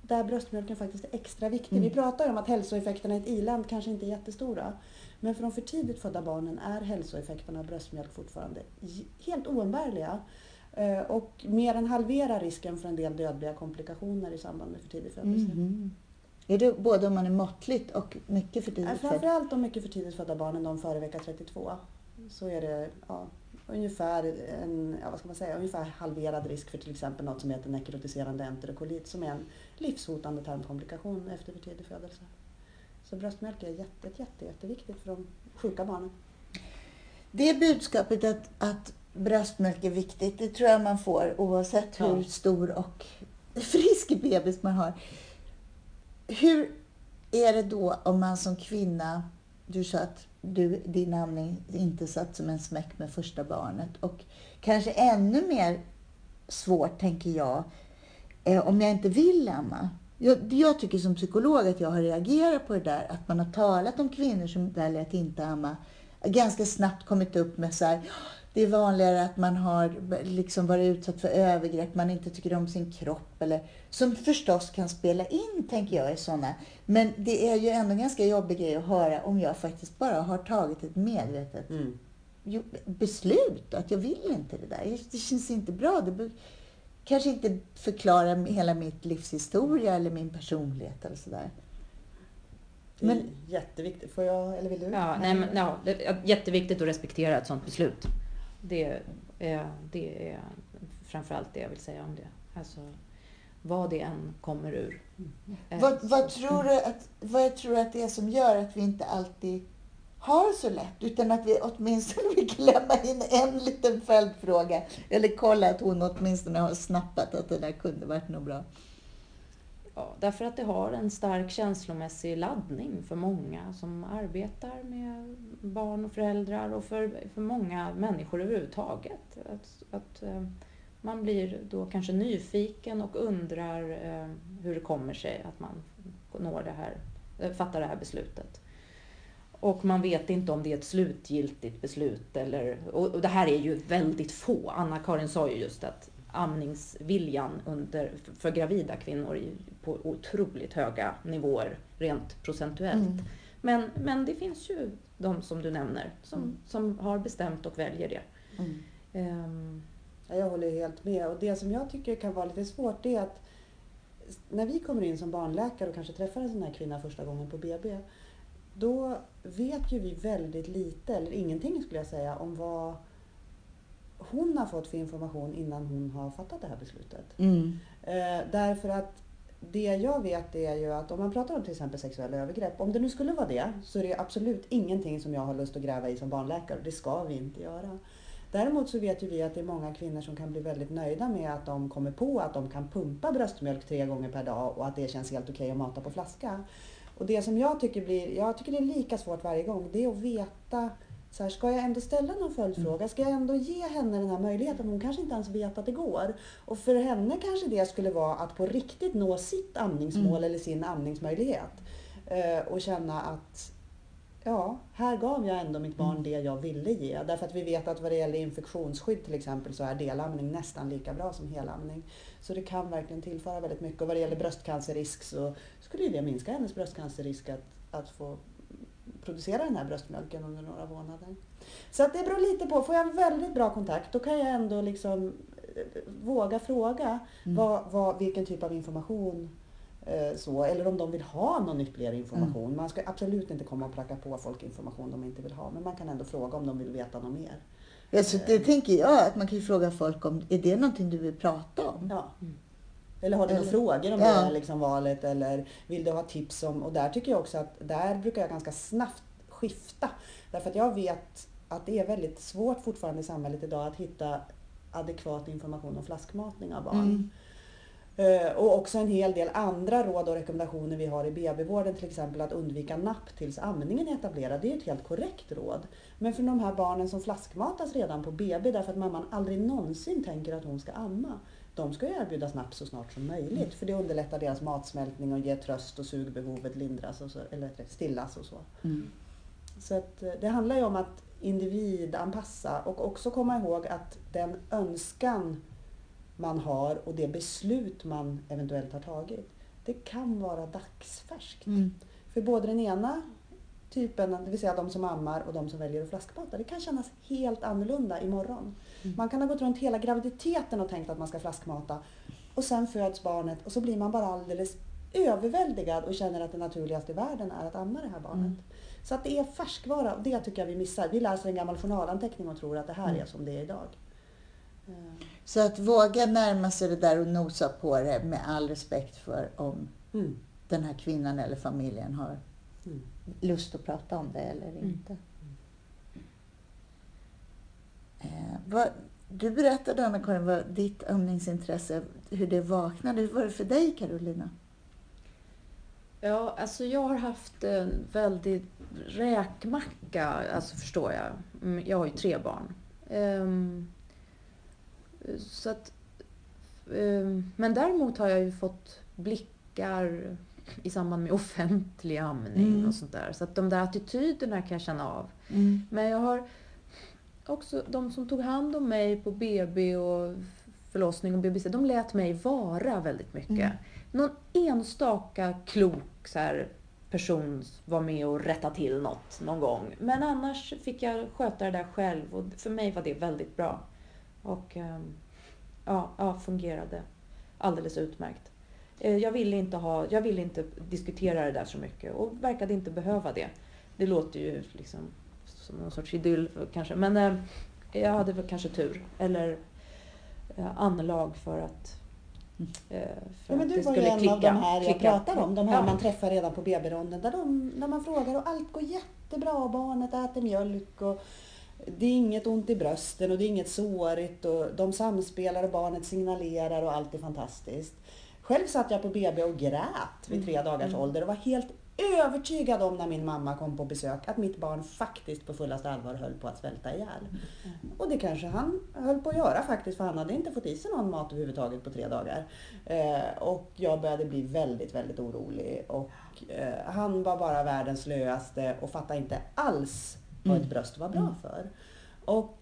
där bröstmjölken faktiskt är extra viktig. Mm. Vi pratar ju om att hälsoeffekterna i ett i-land kanske inte är jättestora. Men för de för tidigt födda barnen är hälsoeffekterna av bröstmjölk fortfarande helt oumbärliga. Eh, Och mer än halverar risken för en del dödliga komplikationer i samband med för tidig födelse. Mhm. Är det både om man är måttligt och mycket för tidigt född? Framförallt de mycket för tidigt födda barnen, de före vecka 32, så är det ja, ungefär, en, ja, vad ska man säga, ungefär halverad risk för till exempel något som heter nekrotiserande enterokolit som är en livshotande tarmkomplikation efter för tidig födelse. Så bröstmjölk är jätte, jätte, jätteviktigt för de sjuka barnen. Det budskapet att, att bröstmjölk är viktigt, det tror jag man får oavsett hur Ja. stor och frisk bebis man har. Hur är det då om man som kvinna, du sa att du, din amning inte satt som en smäck med första barnet och kanske ännu mer svårt, tänker jag, eh, om jag inte vill amma. Jag, jag tycker som psykolog att jag har reagerat på det där, att man har talat om kvinnor som väljer att inte amma, ganska snabbt kommit upp med så här, det är vanligare att man har liksom varit utsatt för övergrepp, man inte tycker om sin kropp. Eller, som förstås kan spela in, tänker jag, i sådana. Men det är ju ändå en ganska jobbig grej att höra om jag faktiskt bara har tagit ett medvetet jo- beslut att jag vill inte det där. Det känns inte bra. Det kanske inte förklarar hela mitt livshistoria eller min personlighet eller sådär. Men- jätteviktigt. Får jag, eller vill du? Ja, nej, men, ja, det är jätteviktigt att respektera ett sådant beslut. Det, är, det är framförallt det jag vill säga om det. Alltså, vad det än kommer ur. Mm. Vad, vad, tror du att, vad tror du att det är som gör att vi inte alltid har så lätt? Utan att vi åtminstone vill klämma in en liten följdfråga. Eller kolla att hon åtminstone har snappat att det där kunde varit något bra. Ja, därför att det har en stark känslomässig laddning för många som arbetar med barn och föräldrar och för, för många människor överhuvudtaget. Att, att eh, man blir då kanske nyfiken och undrar eh, hur det kommer sig att man når det här, eh, fattar det här beslutet. Och man vet inte om det är ett slutgiltigt beslut eller, och, och det här är ju väldigt få. Anna-Karin sa ju just att amningsviljan under, för gravida kvinnor på otroligt höga nivåer rent procentuellt. Mm. Men, men det finns ju de som du nämner som, Mm. som har bestämt och väljer det. Mm. Ja, jag håller helt med. Och det som jag tycker kan vara lite svårt det är att när vi kommer in som barnläkare och kanske träffar en sån här kvinna första gången på BB, då vet ju vi väldigt lite, eller ingenting skulle jag säga, om vad hon har fått för information innan hon har fattat det här beslutet. Mm. Eh, därför att det jag vet är ju att om man pratar om till exempel sexuella övergrepp, om det nu skulle vara det, så är det absolut ingenting som jag har lust att gräva i som barnläkare. Det ska vi inte göra. Däremot så vet ju vi att det är många kvinnor som kan bli väldigt nöjda med att de kommer på att de kan pumpa bröstmjölk tre gånger per dag och att det känns helt okej att mata på flaska. Och det som jag tycker blir, jag tycker det är lika svårt varje gång, det är att veta så här, ska jag ändå ställa någon följdfråga? Ska jag ändå ge henne den här möjligheten? Hon kanske inte ens vet att det går. Och för henne kanske det skulle vara att på riktigt nå sitt amningsmål Mm. eller sin amningsmöjlighet. Eh, och känna att ja, här gav jag ändå mitt barn Mm. det jag ville ge. Därför att vi vet att vad det gäller infektionsskydd till exempel så är delamning nästan lika bra som helamning. Så det kan verkligen tillföra väldigt mycket. Och vad det gäller bröstcancerrisk så skulle det minska hennes bröstcancerrisk att, att få producera den här bröstmjölken under några månader. Så att det beror lite på. Får jag väldigt bra kontakt då kan jag ändå liksom eh, våga fråga Mm. vad, vad, vilken typ av information eh, så, eller om de vill ha någon ytterligare information. Mm. Man ska absolut inte komma och pracka på folk information de inte vill ha, men man kan ändå fråga om de vill veta något mer. Ja, så det tänker jag att man kan ju fråga folk om, är det någonting du vill prata om? Ja. Eller har du några Eller- frågor om Ja. det här liksom valet eller vill du ha tips om, och där tycker jag också att där brukar jag ganska snabbt skifta. Därför att jag vet att det är väldigt svårt fortfarande i samhället idag att hitta adekvat information om flaskmatning av barn. Mm. Eh, Och också en hel del andra råd och rekommendationer vi har i BB-vården, till exempel att undvika napp tills amningen är etablerad. Det är ett helt korrekt råd. Men för de här barnen som flaskmatas redan på BB därför att mamman aldrig någonsin tänker att hon ska amma, de ska ju erbjudas napp så snart som möjligt. För det underlättar deras matsmältning och ger tröst och sugbehovet lindras och så, eller stillas och så. Mm. Så att, eh, det handlar ju om att individanpassa och också komma ihåg att den önskan man har och det beslut man eventuellt har tagit, det kan vara dagsfärskt. Mm. För både den ena typen, det vill säga de som ammar och de som väljer att flaskmata, det kan kännas helt annorlunda imorgon. Mm. Man kan ha gått runt hela graviditeten och tänkt att man ska flaskmata och sen föds barnet och så blir man bara alldeles överväldigad och känner att det naturligaste i världen är att amma det här barnet. Mm. Så att det är färskvara och det tycker jag vi missar. Vi läser en gammal journalanteckning och tror att det här Mm. är som det är idag. Eh, Så att våga närma sig det där och nosa på det med all respekt för om Mm. den här kvinnan eller familjen har Mm. lust att prata om det eller Mm. inte. Eh, vad, du berättade Anna-Karin vad ditt amningsintresse, hur det vaknade. Hur var det för dig Carolina? Ja, alltså jag har haft en väldig räkmacka, alltså förstår jag. Mm, Jag har ju tre barn. Ehm, så att, ehm, men däremot har jag ju fått blickar i samband med offentlig amning Mm. och sånt där. Så att de där attityderna kan jag känna av. Men jag har också, de som tog hand om mig på BB och förlossning och BBC, de lät mig vara väldigt mycket. Mm. Någon enstaka klok så här, person var med och rättade till något någon gång. Men annars fick jag sköta det där själv och för mig var det väldigt bra. Och ehm, ja, ja fungerade alldeles utmärkt. Eh, Jag ville, inte ha, jag ville inte diskutera det där så mycket och verkade inte behöva det. Det låter ju liksom som någon sorts idyll kanske. Men eh, jag hade väl kanske tur. Eller eh, anlag för att, eh, Ja, men du var ju en klicka. av de här jag klicka. pratar om, de här Ja. man träffar redan på BB-ronden där, de, där man frågar och allt går jättebra, barnet äter mjölk och det är inget ont i brösten och det är inget sårigt och de samspelar och barnet signalerar och allt är fantastiskt. Själv satt jag på BB och grät vid tre Mm. dagars Mm. ålder och var helt övertygad om när min mamma kom på besök att mitt barn faktiskt på fullaste allvar höll på att svälta ihjäl. Och det kanske han höll på att göra faktiskt för han hade inte fått i sig någon mat överhuvudtaget på tre dagar. Eh, och jag började bli väldigt, väldigt orolig. Och eh, han var bara världens slöaste och fattade inte alls vad ett Mm. bröst var bra Mm. för. Och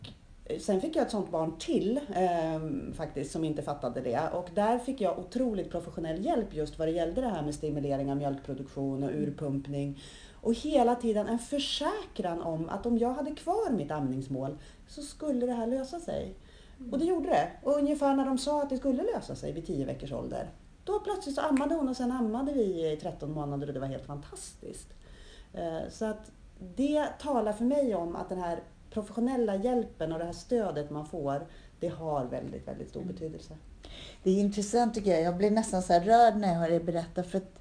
sen fick jag ett sånt barn till eh, faktiskt som inte fattade det. Och där fick jag otroligt professionell hjälp just vad det gällde det här med stimulering av mjölkproduktion och urpumpning. Och hela tiden en försäkran om att om jag hade kvar mitt amningsmål så skulle det här lösa sig. Och det gjorde det. Och ungefär när de sa att det skulle lösa sig vid 10 veckors ålder. Då plötsligt så ammade hon och sen ammade vi i 13 månader och det var helt fantastiskt. Eh, Så att det talar för mig om att den här professionella hjälpen och det här stödet man får, det har väldigt, väldigt stor Mm. betydelse. Det är intressant tycker jag. Jag blir nästan så rörd när jag hör er berätta. För att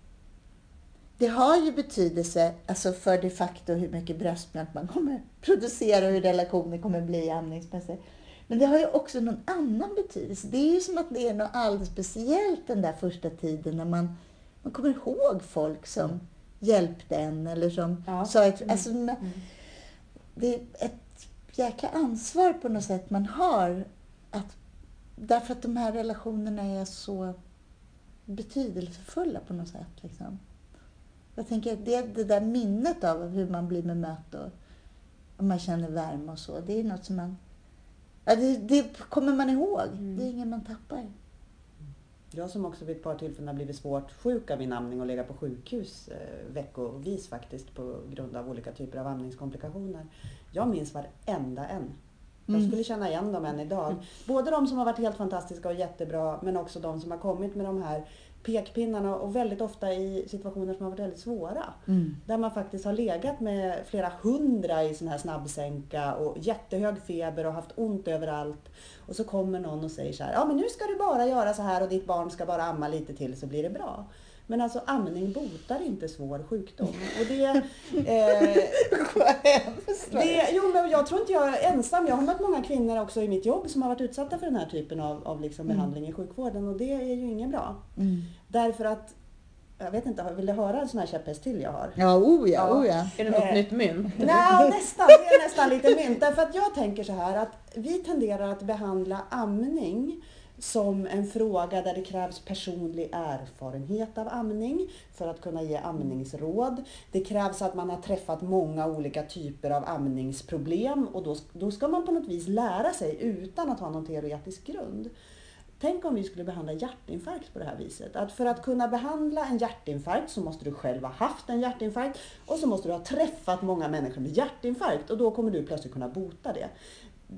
det har ju betydelse alltså för de facto hur mycket bröstmjölk man kommer producera och hur relationen kommer bli amningsmässigt. Men det har ju också någon annan betydelse. Det är ju som att det är något alldeles speciellt den där första tiden när man, man kommer ihåg folk som hjälpte en eller som Ja. sa ett... Mm. Alltså, Mm. det är ett jäkla ansvar på något sätt man har. Att, därför att de här relationerna är så betydelsefulla på något sätt. Liksom. Jag tänker att det, det där minnet av hur man blir bemött och om man känner värme och så. Det är något som man... Ja, det, det kommer man ihåg. Mm. Det är inget man tappar. Jag som också vid ett par tillfällen har blivit svårt sjuk av min amning och legat på sjukhus eh, veckovis faktiskt på grund av olika typer av amningskomplikationer. Jag minns varenda en. Jag Mm. skulle känna igen dem än idag. Både de som har varit helt fantastiska och jättebra men också de som har kommit med de här pekpinnarna och väldigt ofta i situationer som har varit väldigt svåra. Mm. Där man faktiskt har legat med flera hundra i sån här snabbsänka och jättehög feber och haft ont överallt. Och så kommer någon och säger så här, ja men nu ska du bara göra så här och ditt barn ska bara amma lite till så blir det bra. Men alltså amning botar inte svår sjukdom. Och det, eh, det, jo, men jag tror inte jag är ensam. Jag har mött många kvinnor också i mitt jobb som har varit utsatta för den här typen av, av liksom Mm. behandling i sjukvården och det är ju inget bra. Mm. Därför att, jag vet inte, vill du höra en sån här käpphäst till jag har? Ja, oh ja, Ja. oh ja. Är det något Eh, nytt mynt? Nej, nästan. Det är nästan lite mynt. Därför att jag tänker så här att vi tenderar att behandla amning som en fråga där det krävs personlig erfarenhet av amning för att kunna ge amningsråd. Det krävs att man har träffat många olika typer av amningsproblem och då, då ska man på något vis lära sig utan att ha någon teoretisk grund. Tänk om vi skulle behandla hjärtinfarkt på det här viset. Att för att kunna behandla en hjärtinfarkt så måste du själv ha haft en hjärtinfarkt och så måste du ha träffat många människor med hjärtinfarkt och då kommer du plötsligt kunna bota det.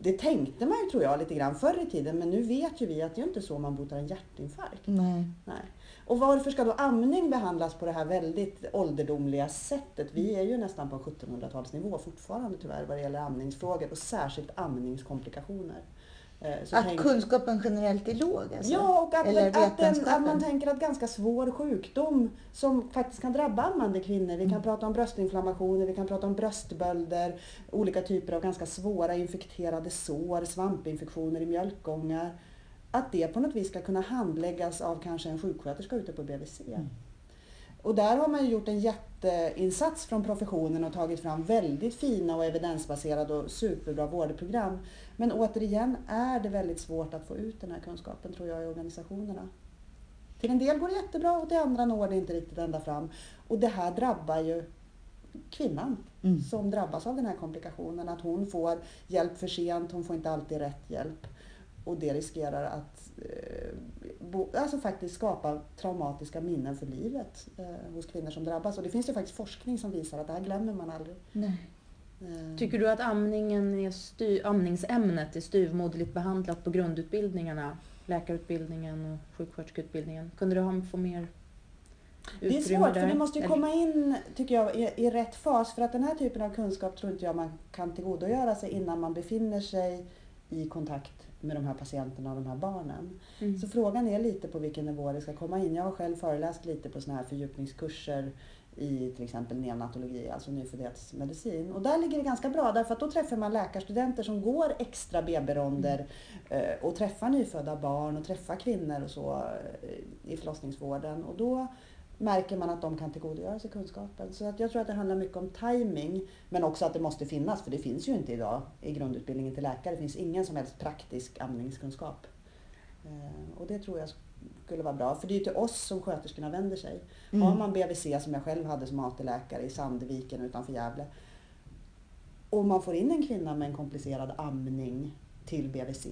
Det tänkte man ju tror jag lite grann förr i tiden men nu vet ju vi att det är inte så man botar en hjärtinfarkt. Nej. Nej. Och varför ska då amning behandlas på det här väldigt ålderdomliga sättet? Vi är ju nästan på 1700-talsnivå fortfarande tyvärr vad det gäller amningsfrågor och särskilt amningskomplikationer. Eh, så Att tänk- kunskapen generellt är låg alltså? Ja, och att, Eller att, den, att man tänker att ganska svår sjukdom som faktiskt kan drabba ammande kvinnor. Vi kan Mm. prata om bröstinflammationer, vi kan prata om bröstbölder, olika typer av ganska svåra infekterade sår, svampinfektioner i mjölkgångar. Att det på något vis ska kunna handläggas av kanske en sjuksköterska ute på BVC. Mm. Och där har man ju gjort en jätteinsats från professionen och tagit fram väldigt fina och evidensbaserade och superbra vårdprogram. Men återigen är det väldigt svårt att få ut den här kunskapen tror jag i organisationerna. Till en del går det jättebra och till andra når det inte riktigt ända fram. Och det här drabbar ju kvinnan Mm. som drabbas av den här komplikationen. Att hon får hjälp för sent, hon får inte alltid rätt hjälp. Och det riskerar att eh, bo, alltså faktiskt skapa traumatiska minnen för livet eh, hos kvinnor som drabbas. Och det finns ju faktiskt forskning som visar att det här glömmer man aldrig. Nej. Eh, Tycker du att amningen är styr, amningsämnet är styvmoderligt behandlat på grundutbildningarna? Läkarutbildningen och sjuksköterskeutbildningen. Kunde du ha, få mer Det är svårt för det måste ju komma in, tycker jag, i, i rätt fas. För att den här typen av kunskap tror inte jag man kan tillgodogöra sig innan man befinner sig i kontakt med de här patienterna och de här barnen. Mm. Så frågan är lite på vilken nivå det ska komma in. Jag har själv föreläst lite på såna här fördjupningskurser i till exempel neonatologi, alltså nyföddhetsmedicin. Och där ligger det ganska bra därför att då träffar man läkarstudenter som går extra BB-ronder eh, och träffar nyfödda barn och träffar kvinnor och så eh, i förlossningsvården. Och då märker man att de kan tillgodogöra sig kunskapen. Så att jag tror att det handlar mycket om timing men också att det måste finnas, för det finns ju inte idag i grundutbildningen till läkare. Det finns ingen som helst praktisk amningskunskap. Eh, och det tror jag skulle vara bra, för det är ju till oss som sköterskorna vänder sig. Mm. Har man BVC som jag själv hade som AT-läkare i Sandviken utanför Gävle och man får in en kvinna med en komplicerad amning till BVC,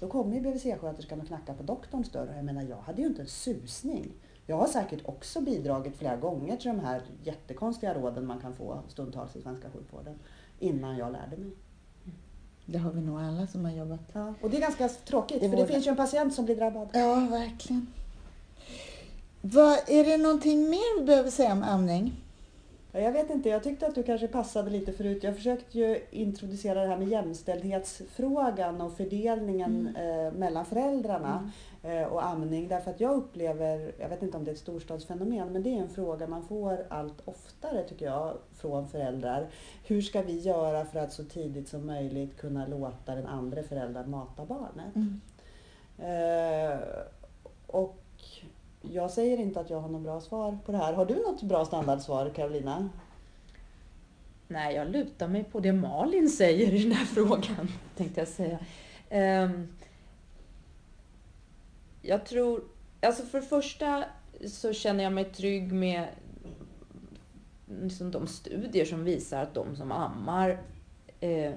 då kommer ju BVC-sköterskan och knackar på doktorns dörr. Och jag menar, jag hade ju inte en susning. Jag har säkert också bidragit flera gånger till de här jättekonstiga råden man kan få stundtals i svenska sjukvården innan jag lärde mig. Det har vi nog alla som har jobbat. Ja, och det är ganska tråkigt, för det finns ju en patient som blir drabbad. Ja, verkligen. Vad, är det någonting mer vi behöver säga om amning? Ja, Jag vet inte, jag tyckte att du kanske passade lite förut. Jag försökte ju introducera det här med jämställdhetsfrågan och fördelningen eh, mellan föräldrarna eh, och amning. Därför att jag upplever, jag vet inte om det är ett storstadsfenomen, men det är en fråga man får allt oftare tycker jag från föräldrar. Hur ska vi göra för att så tidigt som möjligt kunna låta den andra föräldern mata barnet? Mm. Eh, och jag säger inte att jag har något bra svar på det här. Har du något bra standardsvar Carolina? Nej, jag lutar mig på det Malin säger i den här frågan, tänkte jag säga. Ehm, jag tror, alltså för det första så känner jag mig trygg med liksom de studier som visar att de som ammar eh,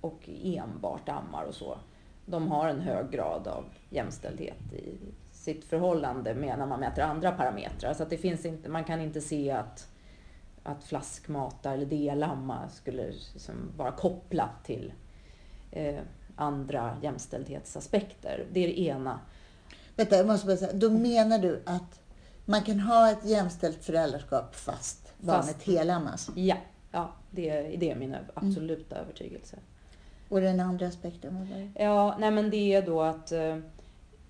och enbart ammar och så, de har en hög grad av jämställdhet i sitt förhållande med när man mäter andra parametrar. Så att det finns inte, man kan inte se att, att flaskmata eller delamma skulle liksom vara kopplat till eh, andra jämställdhetsaspekter. Det är det ena. Vänta, jag måste bara säga. Då menar du att man kan ha ett jämställt föräldraskap fast barnet helammas? Ja, ja det, är, det är min öv- absoluta övertygelse. Och den andra aspekten? Ja, nej men det är då att eh,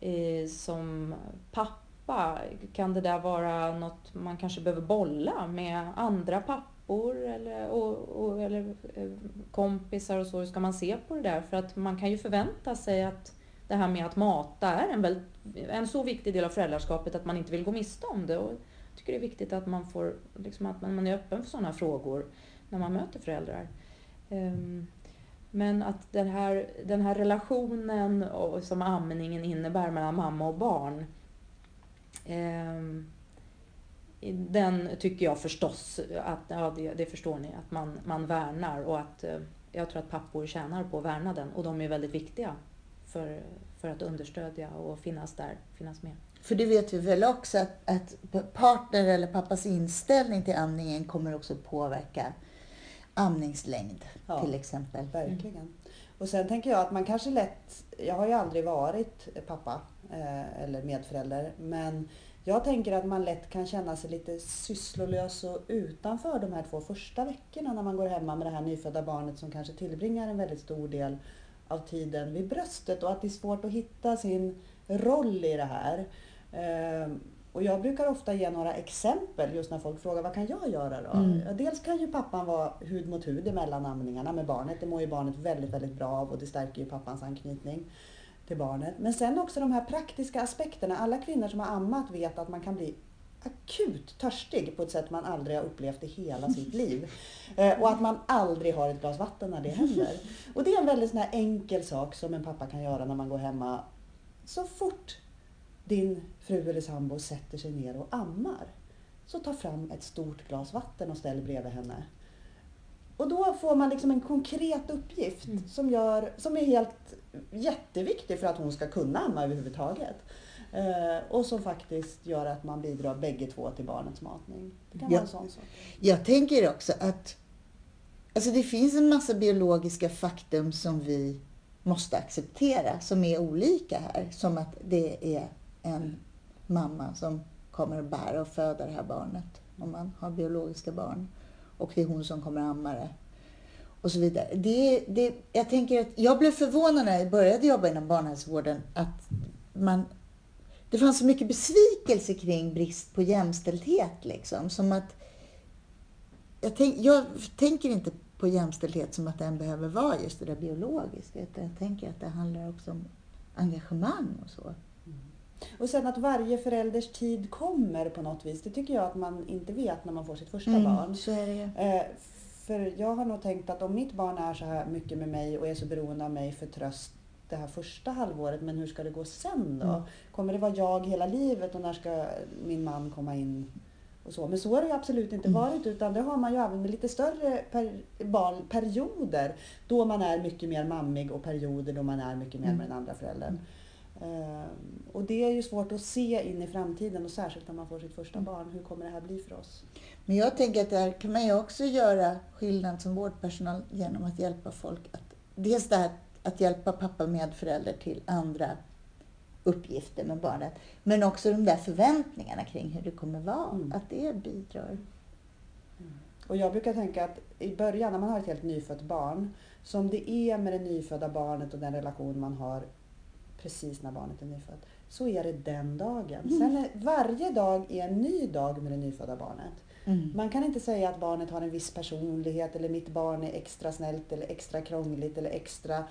Eh, som pappa kan det där vara något man kanske behöver bolla med andra pappor eller, och, och, eller eh, kompisar och så. Hur ska man se på det där? För att man kan ju förvänta sig att det här med att mata är en, väl, en så viktig del av föräldraskapet att man inte vill gå miste om det. Och jag tycker det är viktigt att man, får, liksom att man är öppen för sådana frågor när man möter föräldrar. Ehm, men att den här, den här relationen och, som amningen innebär mellan mamma och barn. eh, den tycker jag förstås att, ja det, det förstår ni, att man, man värnar och att eh, jag tror att pappor tjänar på att värna den och de är väldigt viktiga för, för att understödja och finnas där, finnas med. För det vet vi väl också att, att partner eller pappas inställning till amningen kommer också påverka amningslängd Ja. till exempel. Verkligen. Och sen tänker jag att man kanske lätt, jag har ju aldrig varit pappa eh, eller medförälder, men jag tänker att man lätt kan känna sig lite sysslolös och utanför de här två första veckorna när man går hemma med det här nyfödda barnet som kanske tillbringar en väldigt stor del av tiden vid bröstet och att det är svårt att hitta sin roll i det här. Eh, och jag brukar ofta ge några exempel just när folk frågar vad kan jag göra då? Mm. Dels kan ju pappan vara hud mot hud emellan amningarna med barnet. Det mår ju barnet väldigt, väldigt bra av och det stärker ju pappans anknytning till barnet. Men sen också de här praktiska aspekterna. Alla kvinnor som har ammat vet att man kan bli akut törstig på ett sätt man aldrig har upplevt i hela sitt liv. Eh, och att man aldrig har ett glas vatten när det händer. Och det är en väldigt sån enkel sak som en pappa kan göra när man går hemma. Så fort din fru eller sambo sätter sig ner och ammar, så ta fram ett stort glas vatten och ställ bredvid henne. Och då får man liksom en konkret uppgift Mm. som, gör, som är helt jätteviktig för att hon ska kunna amma överhuvudtaget. Eh, och som faktiskt gör att man bidrar bägge två till barnets matning. Det kan Ja. vara en sån sak. Jag tänker också att alltså det finns en massa biologiska faktum som vi måste acceptera, som är olika här. Som att det är en mamma som kommer att bära och föda det här barnet, om man har biologiska barn. Och det är hon som kommer att amma det. Och så vidare. Det, det, jag, tänker att jag blev förvånad när jag började jobba inom barnhälsovården att man det fanns så mycket besvikelse kring brist på jämställdhet. Liksom, som att jag, tänk, jag tänker inte på jämställdhet som att den behöver vara just det där biologiska. Utan jag tänker att det handlar också om engagemang och så. Och sen att varje förälders tid kommer på något vis. Det tycker jag att man inte vet när man får sitt första Mm, barn. så är det. Eh, för jag har nog tänkt att om mitt barn är så här mycket med mig och är så beroende av mig för tröst det här första halvåret, men hur ska det gå sen då? Mm. Kommer det vara jag hela livet och när ska min man komma in? Och så. Men så har det ju absolut inte Mm. varit utan det har man ju även med lite större per, barn, perioder då man är mycket mer mammig och perioder då man är mycket mer Mm. med den andra föräldern. Ehm, och det är ju svårt att se in i framtiden och särskilt när man får sitt första Mm. barn. Hur kommer det här bli för oss? Men jag tänker att där kan man ju också göra skillnad som vårdpersonal genom att hjälpa folk. Att, dels det här att hjälpa pappa med förälder till andra uppgifter med barnet. Men också de där förväntningarna kring hur det kommer vara. Mm. Att det bidrar. Och jag brukar tänka att i början när man har ett helt nyfött barn, som det är med det nyfödda barnet och den relation man har precis när barnet är nyfött, så är det den dagen. Mm. Sen är, varje dag är en ny dag med det nyfödda barnet. Mm. Man kan inte säga att barnet har en viss personlighet eller mitt barn är extra snällt eller extra krångligt eller extra,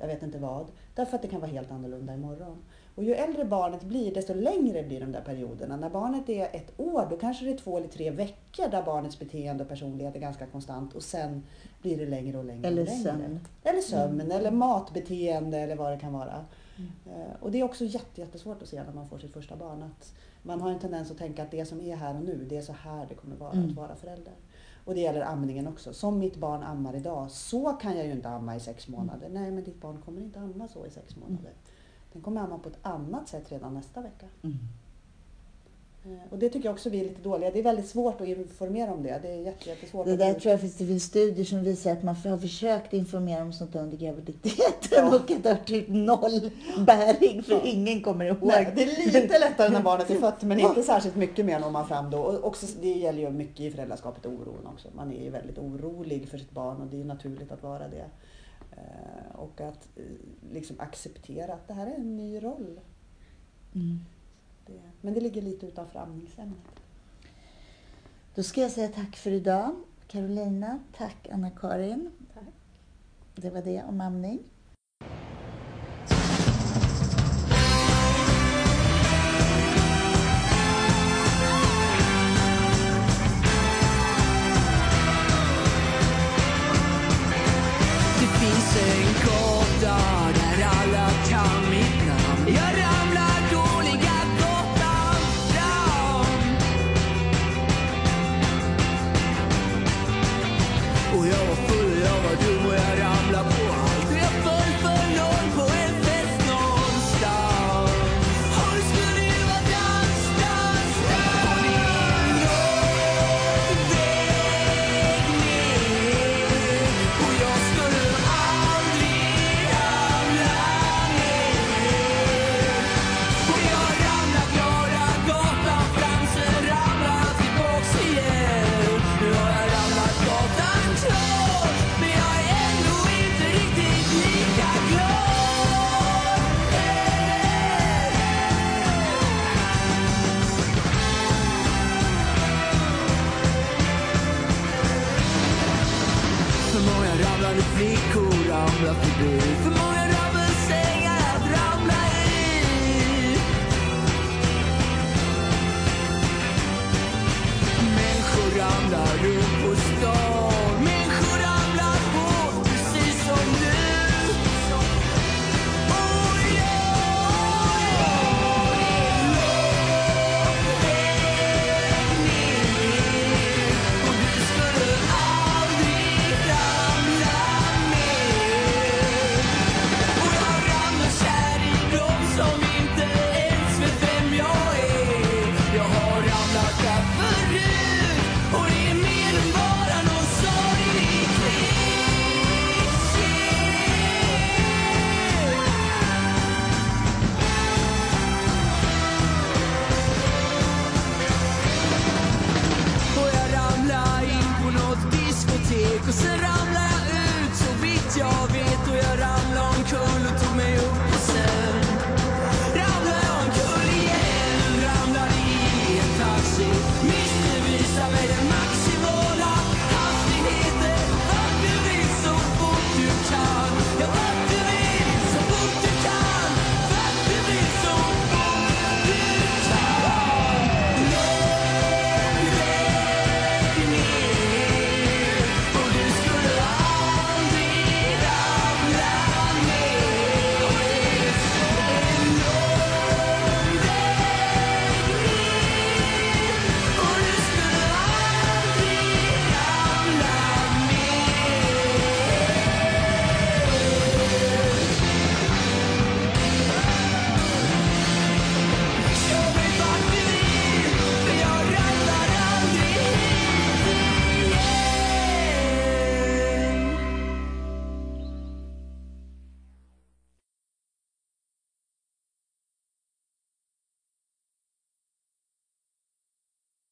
jag vet inte vad. Därför att det kan vara helt annorlunda imorgon. Och ju äldre barnet blir, desto längre blir de där perioderna. När barnet är ett år, då kanske det är två eller tre veckor där barnets beteende och personlighet är ganska konstant och sen blir det längre och längre Eller och längre. sömn. Eller sömn, Mm. eller matbeteende eller vad det kan vara. Mm. Eh, Och det är också jätte, jättesvårt att se när man får sitt första barn. Att man har en tendens att tänka att det som är här och nu, det är så här det kommer vara Mm. att vara förälder. Och det gäller amningen också. Som mitt barn ammar idag, så kan jag ju inte amma i sex månader. Nej, men ditt barn kommer inte amma så i sex månader. den kommer amma på ett annat sätt redan nästa vecka. Och det tycker jag också vi är lite dåliga. Det är väldigt svårt att informera om det. Det är jätte- jättesvårt. Det att- där tror jag finns, det finns studier som visar att man har försökt informera om sånt under graviditeten Ja. och att det har typ noll bäring för ingen kommer ihåg. Nej, det är lite lättare när barnet är fött men inte särskilt mycket mer når man fram då. Och också, det gäller ju mycket i föräldraskapet oron också. Man är ju väldigt orolig för sitt barn och det är naturligt att vara det. Eh, Och att eh, liksom acceptera att det här är en ny roll. Mm. Det, men det ligger lite utanför amningsämnet. Då ska jag säga tack för idag. Carolina, tack Anna-Karin. Tack. Det var det om amning.